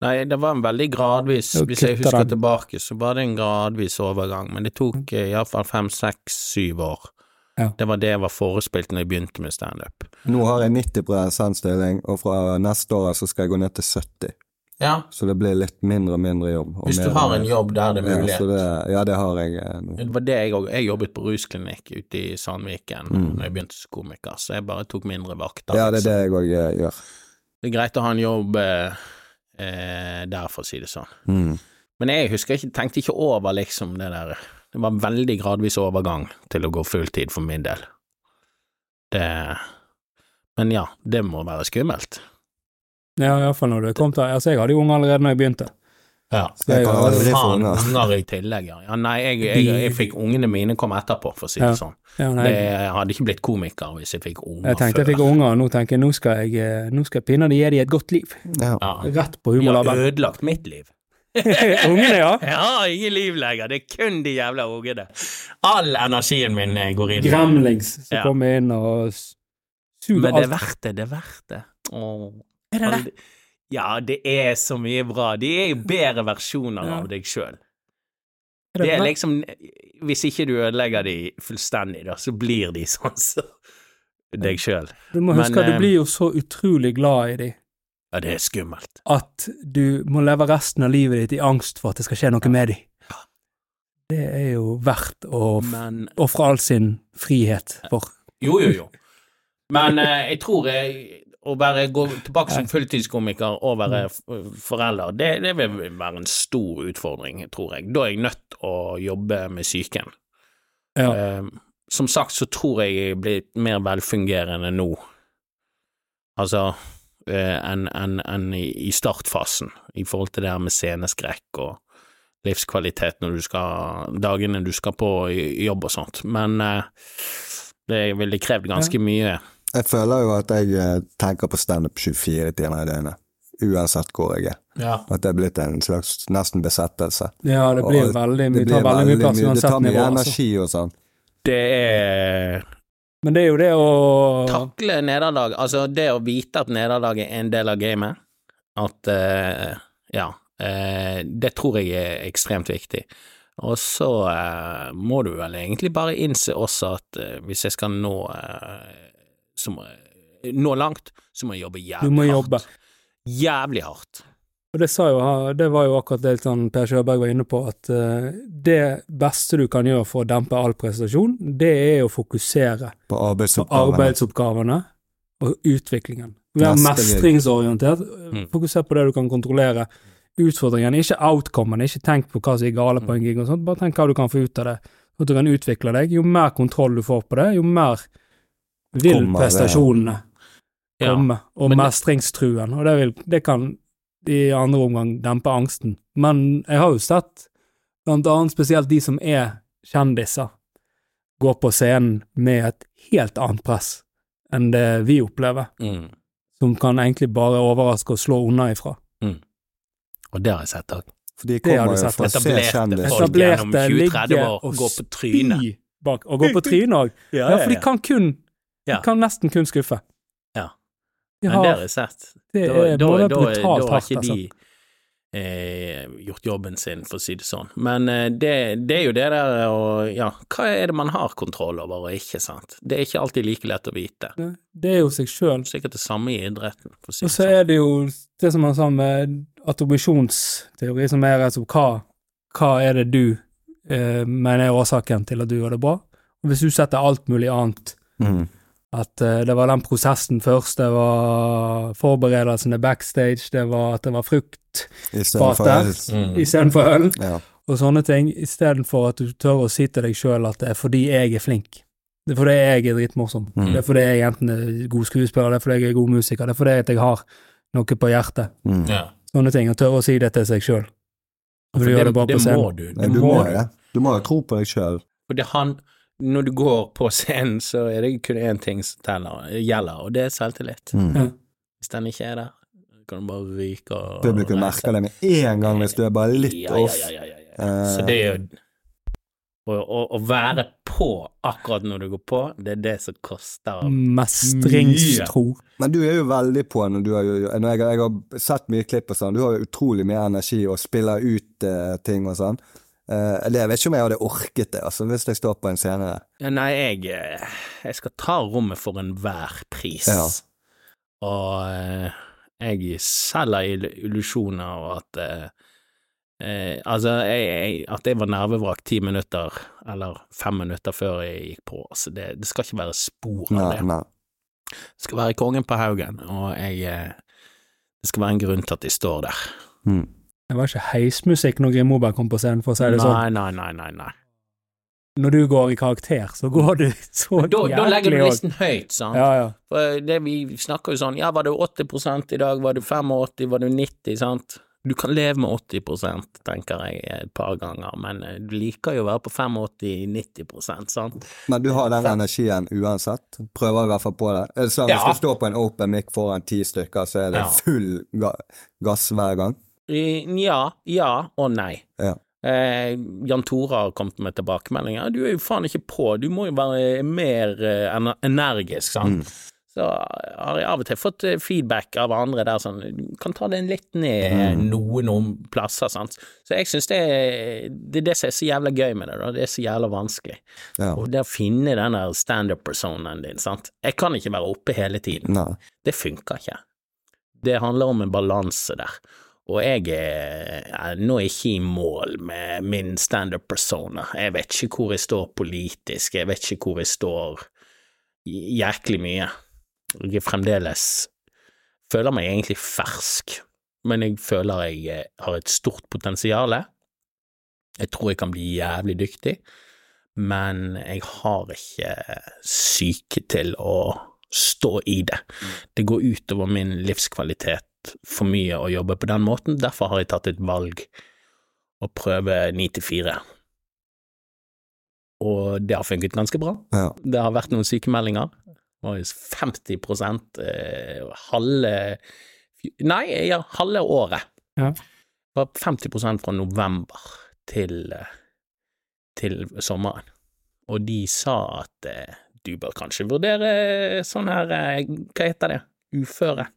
Nei, det var en veldig gradvis Hvis jeg husker
den.
tilbake, så var det en gradvis overgang, men det tok eh, iallfall fem, seks, syv år.
Ja.
Det var det jeg var forespilt når jeg begynte med standup.
Nå har jeg 90 stilling, og fra neste år så skal jeg gå ned til 70.
Ja,
så det blir litt mindre og mindre jobb. og
hvis du
mer
har en jobb der det er
Ja,
mulighet.
så det, ja, det har jeg eh, nå.
Det var det jeg òg. Jeg jobbet på rusklinikk ute i Sandviken
Mm.
når jeg begynte som komiker, så jeg bare tok mindre vakter.
Ja, det er
liksom.
det jeg òg gjør.
Det er greit å ha en jobb eh, eh, der, for å si det sånn.
Mm.
Men jeg husker ikke, tenkte ikke over liksom det der Det var en veldig gradvis overgang til å gå fulltid for min del. Det Men ja, det må være skummelt.
Ja, iallfall når det kom til Altså, jeg hadde jo unge allerede når jeg begynte.
Ja.
Jeg kan
har-
aldri få
Faen,
unger.
unger
I tillegg, ja. ja nei, jeg, jeg, jeg fikk ungene mine kom etterpå, for å si det
Ja.
sånn.
Ja,
Det, jeg hadde ikke blitt komiker hvis jeg fikk unger
jeg tenkte jeg fikk unger, og nå tenker jeg nå skal jeg eh, Nå skal jeg pinadø gi dem et godt liv.
Ja.
Ja.
Rett på
De har ødelagt mitt liv. [laughs]
Ungene, ja. [laughs]
Jeg har ingen liv lenger, det er kun de jævla ungene.
All energien min eh, går inn.
Gremlings som
Ja.
kommer inn og suger alt.
Men det er verdt det, det er verdt det. Åh.
Er det det?
Ja, det er så mye bra. De er jo bedre versjoner av deg sjøl. Det er liksom Hvis ikke du ødelegger de fullstendig, da, så blir de sånn [laughs] som deg sjøl.
Du må
Men,
huske at du
eh,
blir jo så utrolig glad i de.
Ja, det er skummelt.
at du må leve resten av livet ditt i angst for at det skal skje noe med de. Det er jo verdt å
Men
ofre all sin frihet for.
Jo, jo, jo. Men eh, jeg tror jeg, å være, gå tilbake som fulltidskomiker og være forelder, det, det vil være en stor utfordring, tror jeg. Da er jeg nødt til å jobbe med psyken.
Ja.
Eh, som sagt så tror jeg jeg er blitt mer velfungerende nå, altså eh, enn en, en i, startfasen, i forhold til det her med sceneskrekk og livskvalitet når du skal, dagene du skal på jobb og sånt. Men eh, det ville krevd ganske mye.
Jeg føler jo at jeg eh, tenker på standup 24 timer i døgnet, uansett hvor jeg er.
Ja.
At det er blitt en slags nesten besettelse.
Ja, det blir
Og
veldig
Det
mye,
blir
tar veldig mye plass uansett nivå.
Det tar mye.
Altså.
energi og sånn.
Det er
Men det er jo det å
takle nederlag, altså det å vite at nederlag er en del av gamet, at uh, ja, Uh, det tror jeg er ekstremt viktig. Og så uh, må du vel egentlig bare innse også at hvis jeg skal nå så må, nå langt, så må jeg jobbe
Du
jævlig
må
hardt.
jobbe.
Jævlig hardt.
Og det, sa jo, det var jo akkurat det sånn Per Sjøberg var inne på, at eh, det beste du kan gjøre for å dempe all prestasjon, det er å fokusere
På
på
arbeidsoppgavene.
arbeidsoppgavene og utviklingen. Være mestringsorientert.
Fokusere
Fokuser på det du kan kontrollere. Utfordringene, ikke outcomen, ikke tenk på hva som er gale på en gig og sånt, bare tenk hva du kan få ut av det. At du kan utvikle deg. Jo mer kontroll du får på det, jo mer vil
Kommer
prestasjonene
Ja.
komme, og
Men-
mestringstruen, og det, vil, det kan i andre omgang dempe angsten. Men jeg har jo sett blant annet spesielt de som er kjendiser, gå på scenen med et helt annet press enn det vi opplever,
Mm.
som kan egentlig bare overraske og slå unna ifra.
Og det har jeg sett òg.
For de kommer jo fra å se
Etablerte folk. gjennom 20-30 år
og
gå på trynet.
bak, og går på trynet òg. [laughs] Ja, for de kan kun
Ja.
Kan nesten kun skuffe.
Ja.
De
Men det har
har,
jeg sett.
det
Da,
er
da,
både
da,
brutalt
da har
hardt,
ikke
altså.
de eh, gjort jobben sin, for å si det sånn. Men eh, det, det er jo det der å Ja, hva er det man har kontroll over og ikke, sant? Det er ikke alltid like lett å vite.
Det- Det er jo seg sjøl.
Sikkert det samme i idretten, for å si det sånn.
Og så
sånn.
er det jo det som man sa med attribusjonsteori, som er altså hva, hva er det du eh, mener er årsaken til at du gjør det bra? Og hvis du setter alt mulig annet,
Mm.
At eh, det var den prosessen først, det var forberedelsene backstage, det var at det var frukt
I stedet for øl.
Mm.
Ja.
og sånne ting, istedenfor at du tør å si til deg sjøl at det er fordi jeg er flink. Det er fordi jeg er dritmorsom.
Mm.
Det er fordi jeg enten er god skuespiller, det er fordi jeg er god musiker, det er fordi at jeg har noe på hjertet.
Mm.
Ja.
Sånne ting, og tørre å si det til seg sjøl.
For
du gjør det
det
på scenen.
må du.
Nei,
Det
du
må du.
Du må jo tro på deg sjøl.
For det han Når du går på scenen, så er det kun én ting som teller, gjelder, og det er selvtillit.
Mm.
Ja.
Hvis den ikke er der, kan du bare ryke og
Publikum merker det med en gang hvis du er bare litt
ja,
off.
Ja, ja, ja, ja.
Eh,
Så det er jo å, å, å være på akkurat når du går på, det er det som koster.
Mestringstro.
Men du er jo veldig på når du har jo når jeg, jeg har sett mye klipp og sånn, du har jo utrolig mye energi og spiller ut uh, ting og sånn. Eh, eller jeg vet ikke om jeg hadde orket det, altså, hvis jeg står på en scene der.
Ja, nei, jeg, eh, jeg skal ta rommet for enhver pris.
Ja.
Og eh, jeg selger illusjoner, og at eh, Altså, jeg, jeg, at jeg var nervevrak ti minutter, eller fem minutter før jeg gikk på, altså, det, det skal ikke være spor av det.
nei.
Det skal være kongen på haugen, og jeg Det skal være en grunn til at de står der.
Mm.
Det var ikke heismusikk når Grim Moberg kom på scenen, for å si det sånn.
Nei, nei, nei, nei. nei.
Når du går i karakter, så går du [laughs] så
Da, da legger du
jævlig
listen høyt, sant?
Ja, ja.
For det vi snakker jo sånn, ja, var det 80 i dag, var det 85, var det 90, sant? Du kan leve med 80 tenker jeg et par ganger, men eh, du liker jo å være på 85-90 sant?
Men du har den energien uansett? Prøver i hvert fall på det? Så det sånn
Ja.
Hvis du står på en open mic foran ti stykker, så er det
Ja.
full ga gass hver gang?
I- Ja, ja og nei.
Ja.
Eh, Jan Tore har kommet med tilbakemeldinger. Du er jo faen ikke på, du må jo være mer eh, ener- energisk, sant. Så har jeg av og til fått eh, feedback av andre der sånn Du kan ta den litt ned noen om plasser, sant. Så jeg syns det, det er det som er så jævla gøy med det, da. Det er så jævla vanskelig.
Ja.
Og det å finne den der standup-personen din, sant. Jeg kan ikke være oppe hele tiden.
Nei.
Det funker ikke. Det handler om en balanse der. Og jeg er, er nå ikke i mål med min standup-persona. Jeg vet ikke hvor jeg står politisk, jeg vet ikke hvor jeg står jæklig mye. Jeg er fremdeles føler meg egentlig fersk, men jeg føler jeg eh, har et stort potensial. Jeg tror jeg kan bli jævlig dyktig, men jeg har ikke syke til å stå i det. Det går utover min livskvalitet for mye å jobbe på den måten, derfor har jeg tatt et valg å prøve ni til fire. Og det har funket ganske bra.
Ja.
Det har vært noen sykemeldinger. Det var jo 50 eh, halve Nei, ja, halve året.
Ja.
Det var 50% fra november til, eh, til sommeren. Og de sa at eh, du bør kanskje vurdere sånn her, eh, hva heter det, uføre.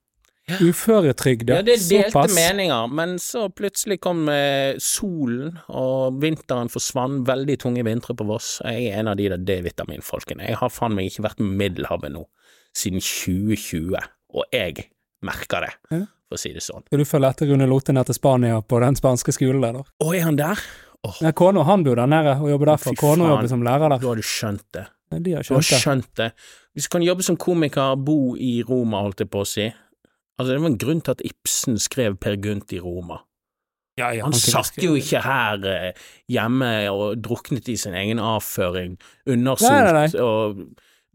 Uføretrygd,
Ja, det delte
såpass.
meninger, men så plutselig kom eh, solen, og vinteren forsvant. Veldig tunge vintre på Voss. Jeg er en av de der D-vitaminfolkene. Jeg har faen meg ikke vært med Middelhavet nå siden 2020, og jeg merker det,
Ja.
for å si det sånn.
Skal du følge etter Rune Lotte ned til Spania på den spanske skolen der, da?
Å, er han der?
Nei, kona han bor der nede og jobber derfor. Kona jobber som lærer der.
da har du skjønt det.
Nei, De har skjønt,
Du har
skjønt det.
Hvis du kan jobbe som komiker, bo i Roma, holdt jeg på å si. Altså, det var en grunn til at Ibsen skrev Per Gynt i Roma.
Ja, ja,
Han
han
satt jo ikke her eh, hjemme og druknet i sin egen avføring, undersolt og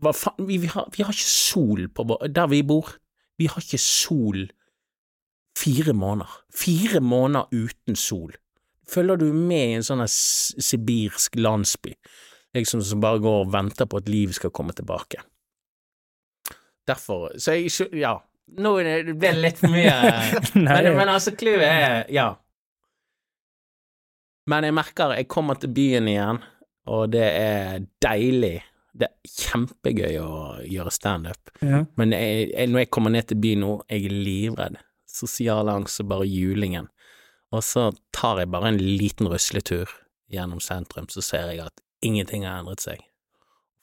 hva faen, vi, vi, har, vi har ikke sol på der vi bor. Vi har ikke sol fire måneder. Fire måneder uten sol. Følger du med i en sånn sibirsk landsby, liksom som bare går og venter på at livet skal komme tilbake? Derfor Så jeg Ja. Nå det- det litt for mye [laughs] men, men altså, clouet er Ja. Men jeg merker jeg kommer til byen igjen, og det er deilig. Det er kjempegøy å gjøre standup.
ja.
Men jeg, jeg, når jeg kommer ned til byen nå, jeg er livredd. Sosial angst og bare julingen. Og så tar jeg bare en liten rusletur gjennom sentrum, så ser jeg at ingenting har endret seg.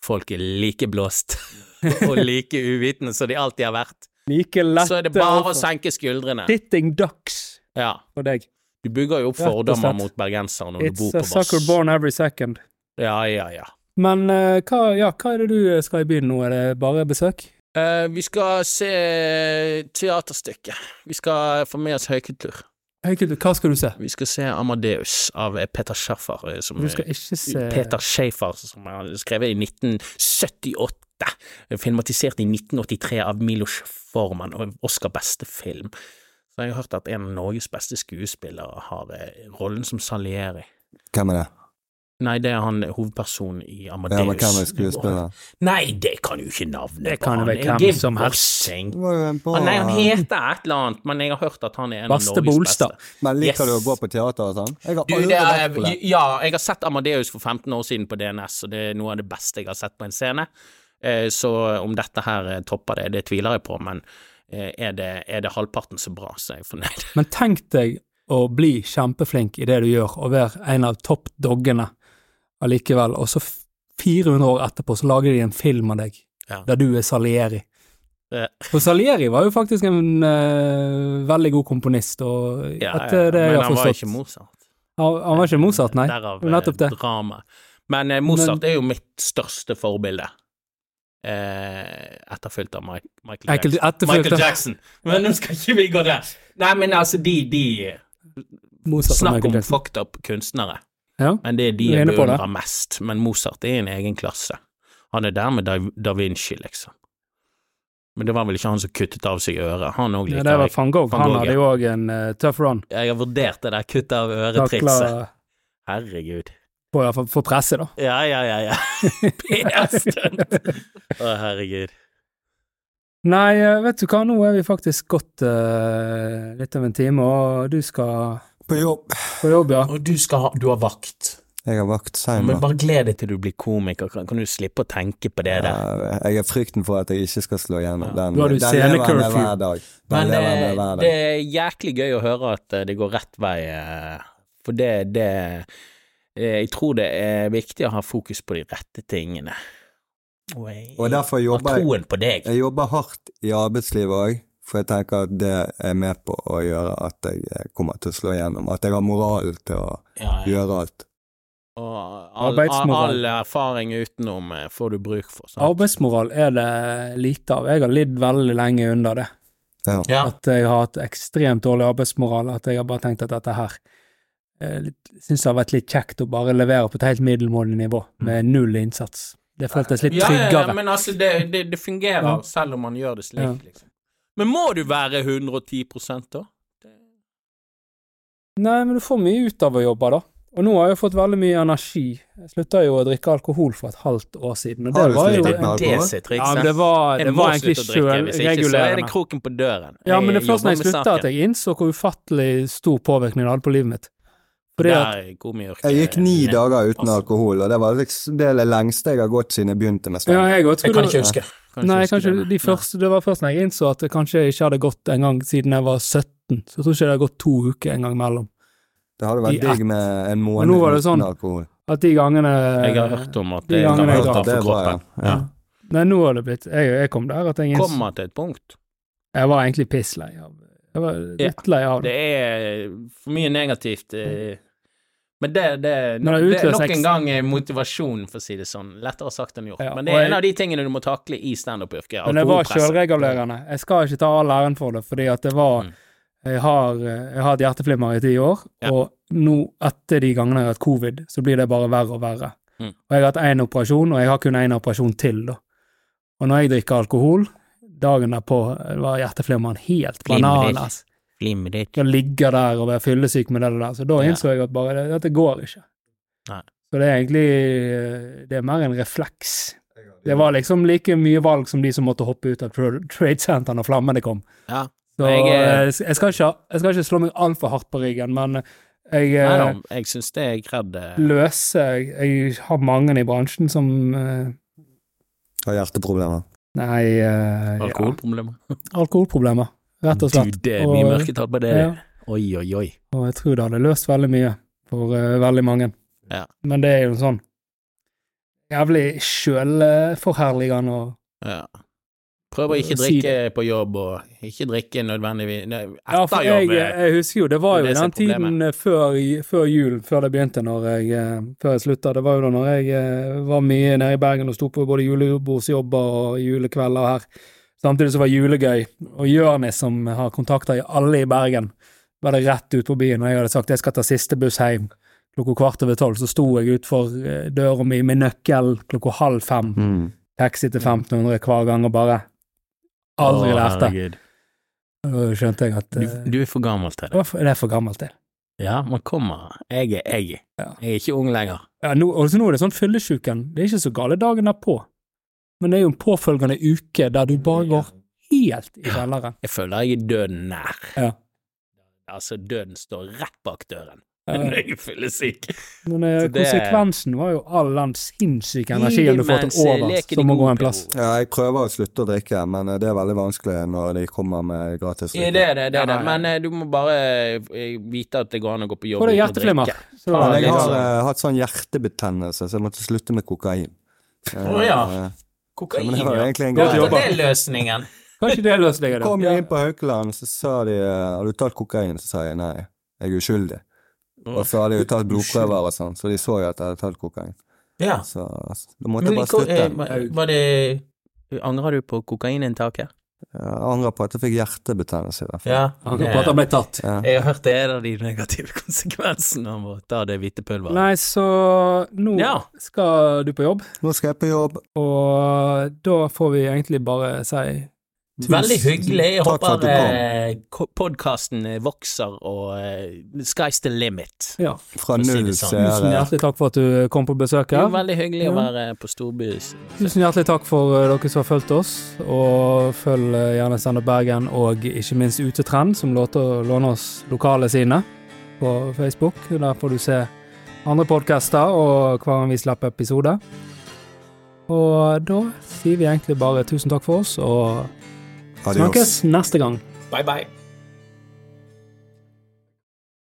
Folk er like blåst [laughs] og like uvitende som de alltid har vært.
Like lette
Så er det bare å senke skuldrene.
Sitting ducks
Ja.
for deg.
Du bygger jo opp fordommer mot bergensere når
It's
du bor på Voss.
sucker born every second.
Ja, ja, ja.
Men uh, hva, ja, hva er det du skal i byen nå? Er det bare besøk?
Uh, vi skal se teaterstykket. Vi skal få med oss høykultur.
Høykultur, hva skal du se?
Vi skal se Amadeus av Peter Schaffer. eh, Som,
Du skal ikke se
Peter Schaffer som er skrevet i 1978. Filmatisert i 1983 av Milos Forman, og Oscar beste film. Så jeg har hørt at en av Norges beste skuespillere har eh, rollen som Salieri.
Hvem er det?
Nei, det er han hovedpersonen i Amadeus.
Ja, men hvem er skuespilleren?
Nei, det kan jo ikke navnet
Det
på
kan
han.
vel hvem som helst.
bra
Ah, nei, han heter et eller annet, men jeg har hørt at han er en
Baste
av Norges
Bolstad.
beste.
Men liker
Yes.
du å gå på teater og sånn? Jeg har
Du,
aldri
det
vært på
er,
det.
ja, jeg har sett Amadeus for 15 år siden på DNS, og det er noe av det beste jeg har sett på en scene. Eh, Så om dette her eh, topper det, det tviler jeg på, men eh, er det, er det halvparten så bra, så er jeg fornøyd.
Men tenk deg å bli kjempeflink i det du gjør, og være en av toppdoggene allikevel, og så 400 år etterpå så lager de en film av deg,
Ja.
der du er Salieri.
Ja.
For Salieri var jo faktisk en uh, veldig god komponist, og
Ja,
etter det jeg
men han var ikke Mozart.
Han, han var ikke Mozart, nei.
Derav
nettopp det.
eh, drama. Men eh, Mozart
Men-
er jo mitt største forbilde. Eh, etterfulgt av Mike, Michael Jackson.
etterfulgt
Michael Jackson. Men nå skal ikke vi gå der. Nei, men altså, de, de
Mozart
Snakk om fucked up kunstnere.
Ja.
Men det er de jeg beundrer mest. Men Mozart er i en egen klasse. Han er der med da, da Vinci, liksom. Men det var vel ikke han som kuttet av seg øret. Han òg
Ja, det var van Gogh.
Van
Han hadde jo òg en uh, tough run.
Jeg har vurdert det der kuttet av øret-trikset. Herregud.
på i hvert fall for presset, da.
Ja, ja, ja, ja. [laughs] [laughs] PR-stunt! Å, herregud.
Nei, eh, vet du hva, nå er vi faktisk gått uh, litt av en time, og du skal
På jobb.
på jobb, ja.
Og du skal ha Du har vakt.
Jeg har vakt sein.
Men bare gled deg til du blir komiker. Kan, kan du slippe å tenke på det der?
Ja, Jeg har frykten for at jeg ikke skal slå igjennom. Den,
har du
den lever jeg med
scenecurfew.
hver dag. Den
Men
lever jeg
eh, det er jæklig gøy å høre at eh, det går rett vei, eh, for det, det eh, Jeg tror det er viktig å ha fokus på de rette tingene. Og jeg
Og derfor jobber jeg
troen på deg.
Jeg jobber hardt i arbeidslivet òg, for jeg tenker at det er med på å gjøre at jeg eh, kommer til å slå igjennom. At jeg har moral til å
Ja, ja.
gjøre alt.
Og all, all, erfaring utenom eh, får du bruk for. Sant?
Arbeidsmoral er det lite av. Jeg har lidd veldig lenge under det.
Ja.
At jeg har hatt ekstremt dårlig arbeidsmoral. At jeg har bare tenkt at dette her eh, Syns det har vært litt kjekt å bare levere på et helt middelmådig nivå, med null innsats. Det føltes litt
Ja, ja, ja, men altså, det, det, det fungerer
Ja.
selv om man gjør det slik,
Ja.
liksom. Men må du være 110 da?
Nei, men du får mye ut av å jobbe, da. Og nå har jeg fått veldig mye energi. Jeg slutta jo å drikke alkohol for et halvt år siden, og det
Har du
var jo
med
Det
alkohol?
triks.
Ja, men det var,
En
det var egentlig
sjølregulerende. så er det kroken på døren.
Ja, men det er først når jeg slutta at jeg innså hvor ufattelig stor påvirkning det hadde på livet mitt. Fordi
Der kom yrket
Jeg gikk ni
ned.
dager uten
Altså,
alkohol, og det var liksom det lengste jeg har gått siden jeg begynte med
Ja, jeg
Jeg kan ikke huske.
kan
Nei,
huske det,
de første, det var først når jeg innså at det kanskje ikke hadde gått en gang siden jeg var 17. Så jeg tror ikke det hadde gått to uker en gang mellom.
Det hadde vært digg med en måned
nå var det
uten
sånn-
alkohol.
At de gangene
Jeg har hørt om at
de
det
gangene
kan
jeg
har
for
bra, ja.
kroppen.
Ja.
Nei, nå har det blitt Jeg, jeg kom der at jeg innså
Kommer til et punkt.
Jeg var egentlig pisslei av Jeg var litt lei av det.
Det er for mye negativt. eh, Men det, det,
det
det er nok en gang eh, motivasjon, for å si det sånn. Lettere sagt enn gjort.
Ja,
Men det er
jeg-
en av de tingene du må takle i standup-yrket.
Men det var sjølregulerende. Jeg skal ikke ta all æren for det, fordi at det var
Mm.
jeg, har, jeg har hatt hjerteflimmer i ti år,
Ja.
og nå, etter de gangene jeg har hatt covid, så blir det bare verre og verre.
Mm.
Og jeg har hatt én operasjon, og jeg har kun én operasjon til, da. Og når jeg drikker alkohol, dagen derpå var hjerteflimmeren helt
banal,
bananas.
Ditt.
Å ligge der og være fyllesyk med det der. Så da
Ja.
innså jeg at bare det, dette går ikke.
Nei.
Så det er egentlig Det er mer en refleks. Det var liksom like mye valg som de som måtte hoppe ut av Trade Center når flammene kom.
Ja.
Så
Jeg
eh, jeg, skal ikke, jeg skal ikke slå meg altfor hardt på ryggen, men jeg
Nei
eh,
da, jeg syns det er greit.
Løse jeg, jeg har mange i bransjen som uh,
Har hjerteproblemer.
Nei eh, ja,
Alkoholproblemer. [laughs]
alkoholproblemer, rett og slett.
Du, det er mye
Og-
mørketall på det.
Ja,
Oi, oi, oi.
og jeg tror det hadde løst veldig mye for uh, veldig mange.
Ja.
Men det er jo sånn jævlig sjølforherligende og
Ja. Prøv å ikke
Si
drikke på jobb, og ikke drikke nødvendigvis etter
Ja, for jeg,
jobb. eh,
jeg husker jo, det var jo
det
den tiden eh, før, før jul, før det begynte, når jeg, eh, før jeg slutta. Det var jo da når jeg eh, var mye nede i Bergen og sto på både julebordsjobber og julekvelder her. Samtidig så var julegøy. Og Jørnis, som har kontakter i alle i Bergen, var det rett ut på byen, og jeg hadde sagt jeg skal ta siste buss hjem. Klokka kvart over tolv så sto jeg utfor eh, døra mi med nøkkel klokka halv fem.
Mm.
Taxi til 1500 hver gang og bare aldri lærte.
herregud.
Og skjønte jeg at
Du,
eh,
du er for gammel til det.
det det er for gammel til.
Ja, man kommer. Jeg er jeg.
Ja.
Jeg er ikke ung lenger.
Ja, nå, også nå er det sånn fyllesjuken. Det er ikke så gale dagen derpå. Men det er jo en påfølgende uke der du bare går helt i kjelleren.
Jeg føler jeg er døden nær.
Ja.
Altså, døden står rett bak døren
Ja. [laughs]
jeg føler fyllesyk.
Men eh,
det-
konsekvensen var jo all den sinnssyke energien du får til
over
overs, som må gå en plass.
Ja, jeg prøver å slutte å drikke, men eh, det er veldig vanskelig når de kommer med gratis
drikke. det er det, det er det. Men eh, du må bare eh, vite at det går an å gå på jobb uten å drikke.
Så,
Ja,
jeg har
sånn.
eh, hatt sånn hjertebetennelse, så jeg måtte slutte med kokain.
Å, ja.
eh,
Kokain, ja. Ja, det er løsningen.
Kanskje det er løsningen,
Kom jeg inn på Haukeland, så sa de har du tatt kokain? Så sa jeg nei, jeg er uskyldig. Og så hadde jeg jo tatt blodprøver og sånn, så de så jo at jeg hadde tatt kokain.
Ja.
Så da måtte jeg bare
eh,
slutte.
var- var det
Angrer du på kokaininntaket?
Jeg angrer på at jeg fikk hjertebetennelse i hvert fall.
Ja.
Angrer på at han ble tatt.
Ja.
Jeg har hørt
det. er en av de negative [laughs] konsekvensene av å ta det hvite pulveret.
Nei, så nå
Ja.
skal du på jobb,
Nå skal jeg på jobb.
og da får vi egentlig bare si
Veldig hyggelig. Jeg
Takk
håper
du
eh,
Podkasten vokser, og uh, sky's the limit.
ja.
Fra null
sånn.
seere.
Tusen hjertelig takk for at du kom på besøk
er
her.
veldig hyggelig å være på Storbys.
Tusen hjertelig takk for uh, dere som har fulgt oss, og følg uh, gjerne Standup Bergen og ikke minst Utetrend, som låter låne oss lokale sine på Facebook. Der får du se andre podkaster og hver gang vi slipper episode. Og da sier vi egentlig bare tusen takk for oss, og
Adios.
snakkes neste gang.
Bye, bye.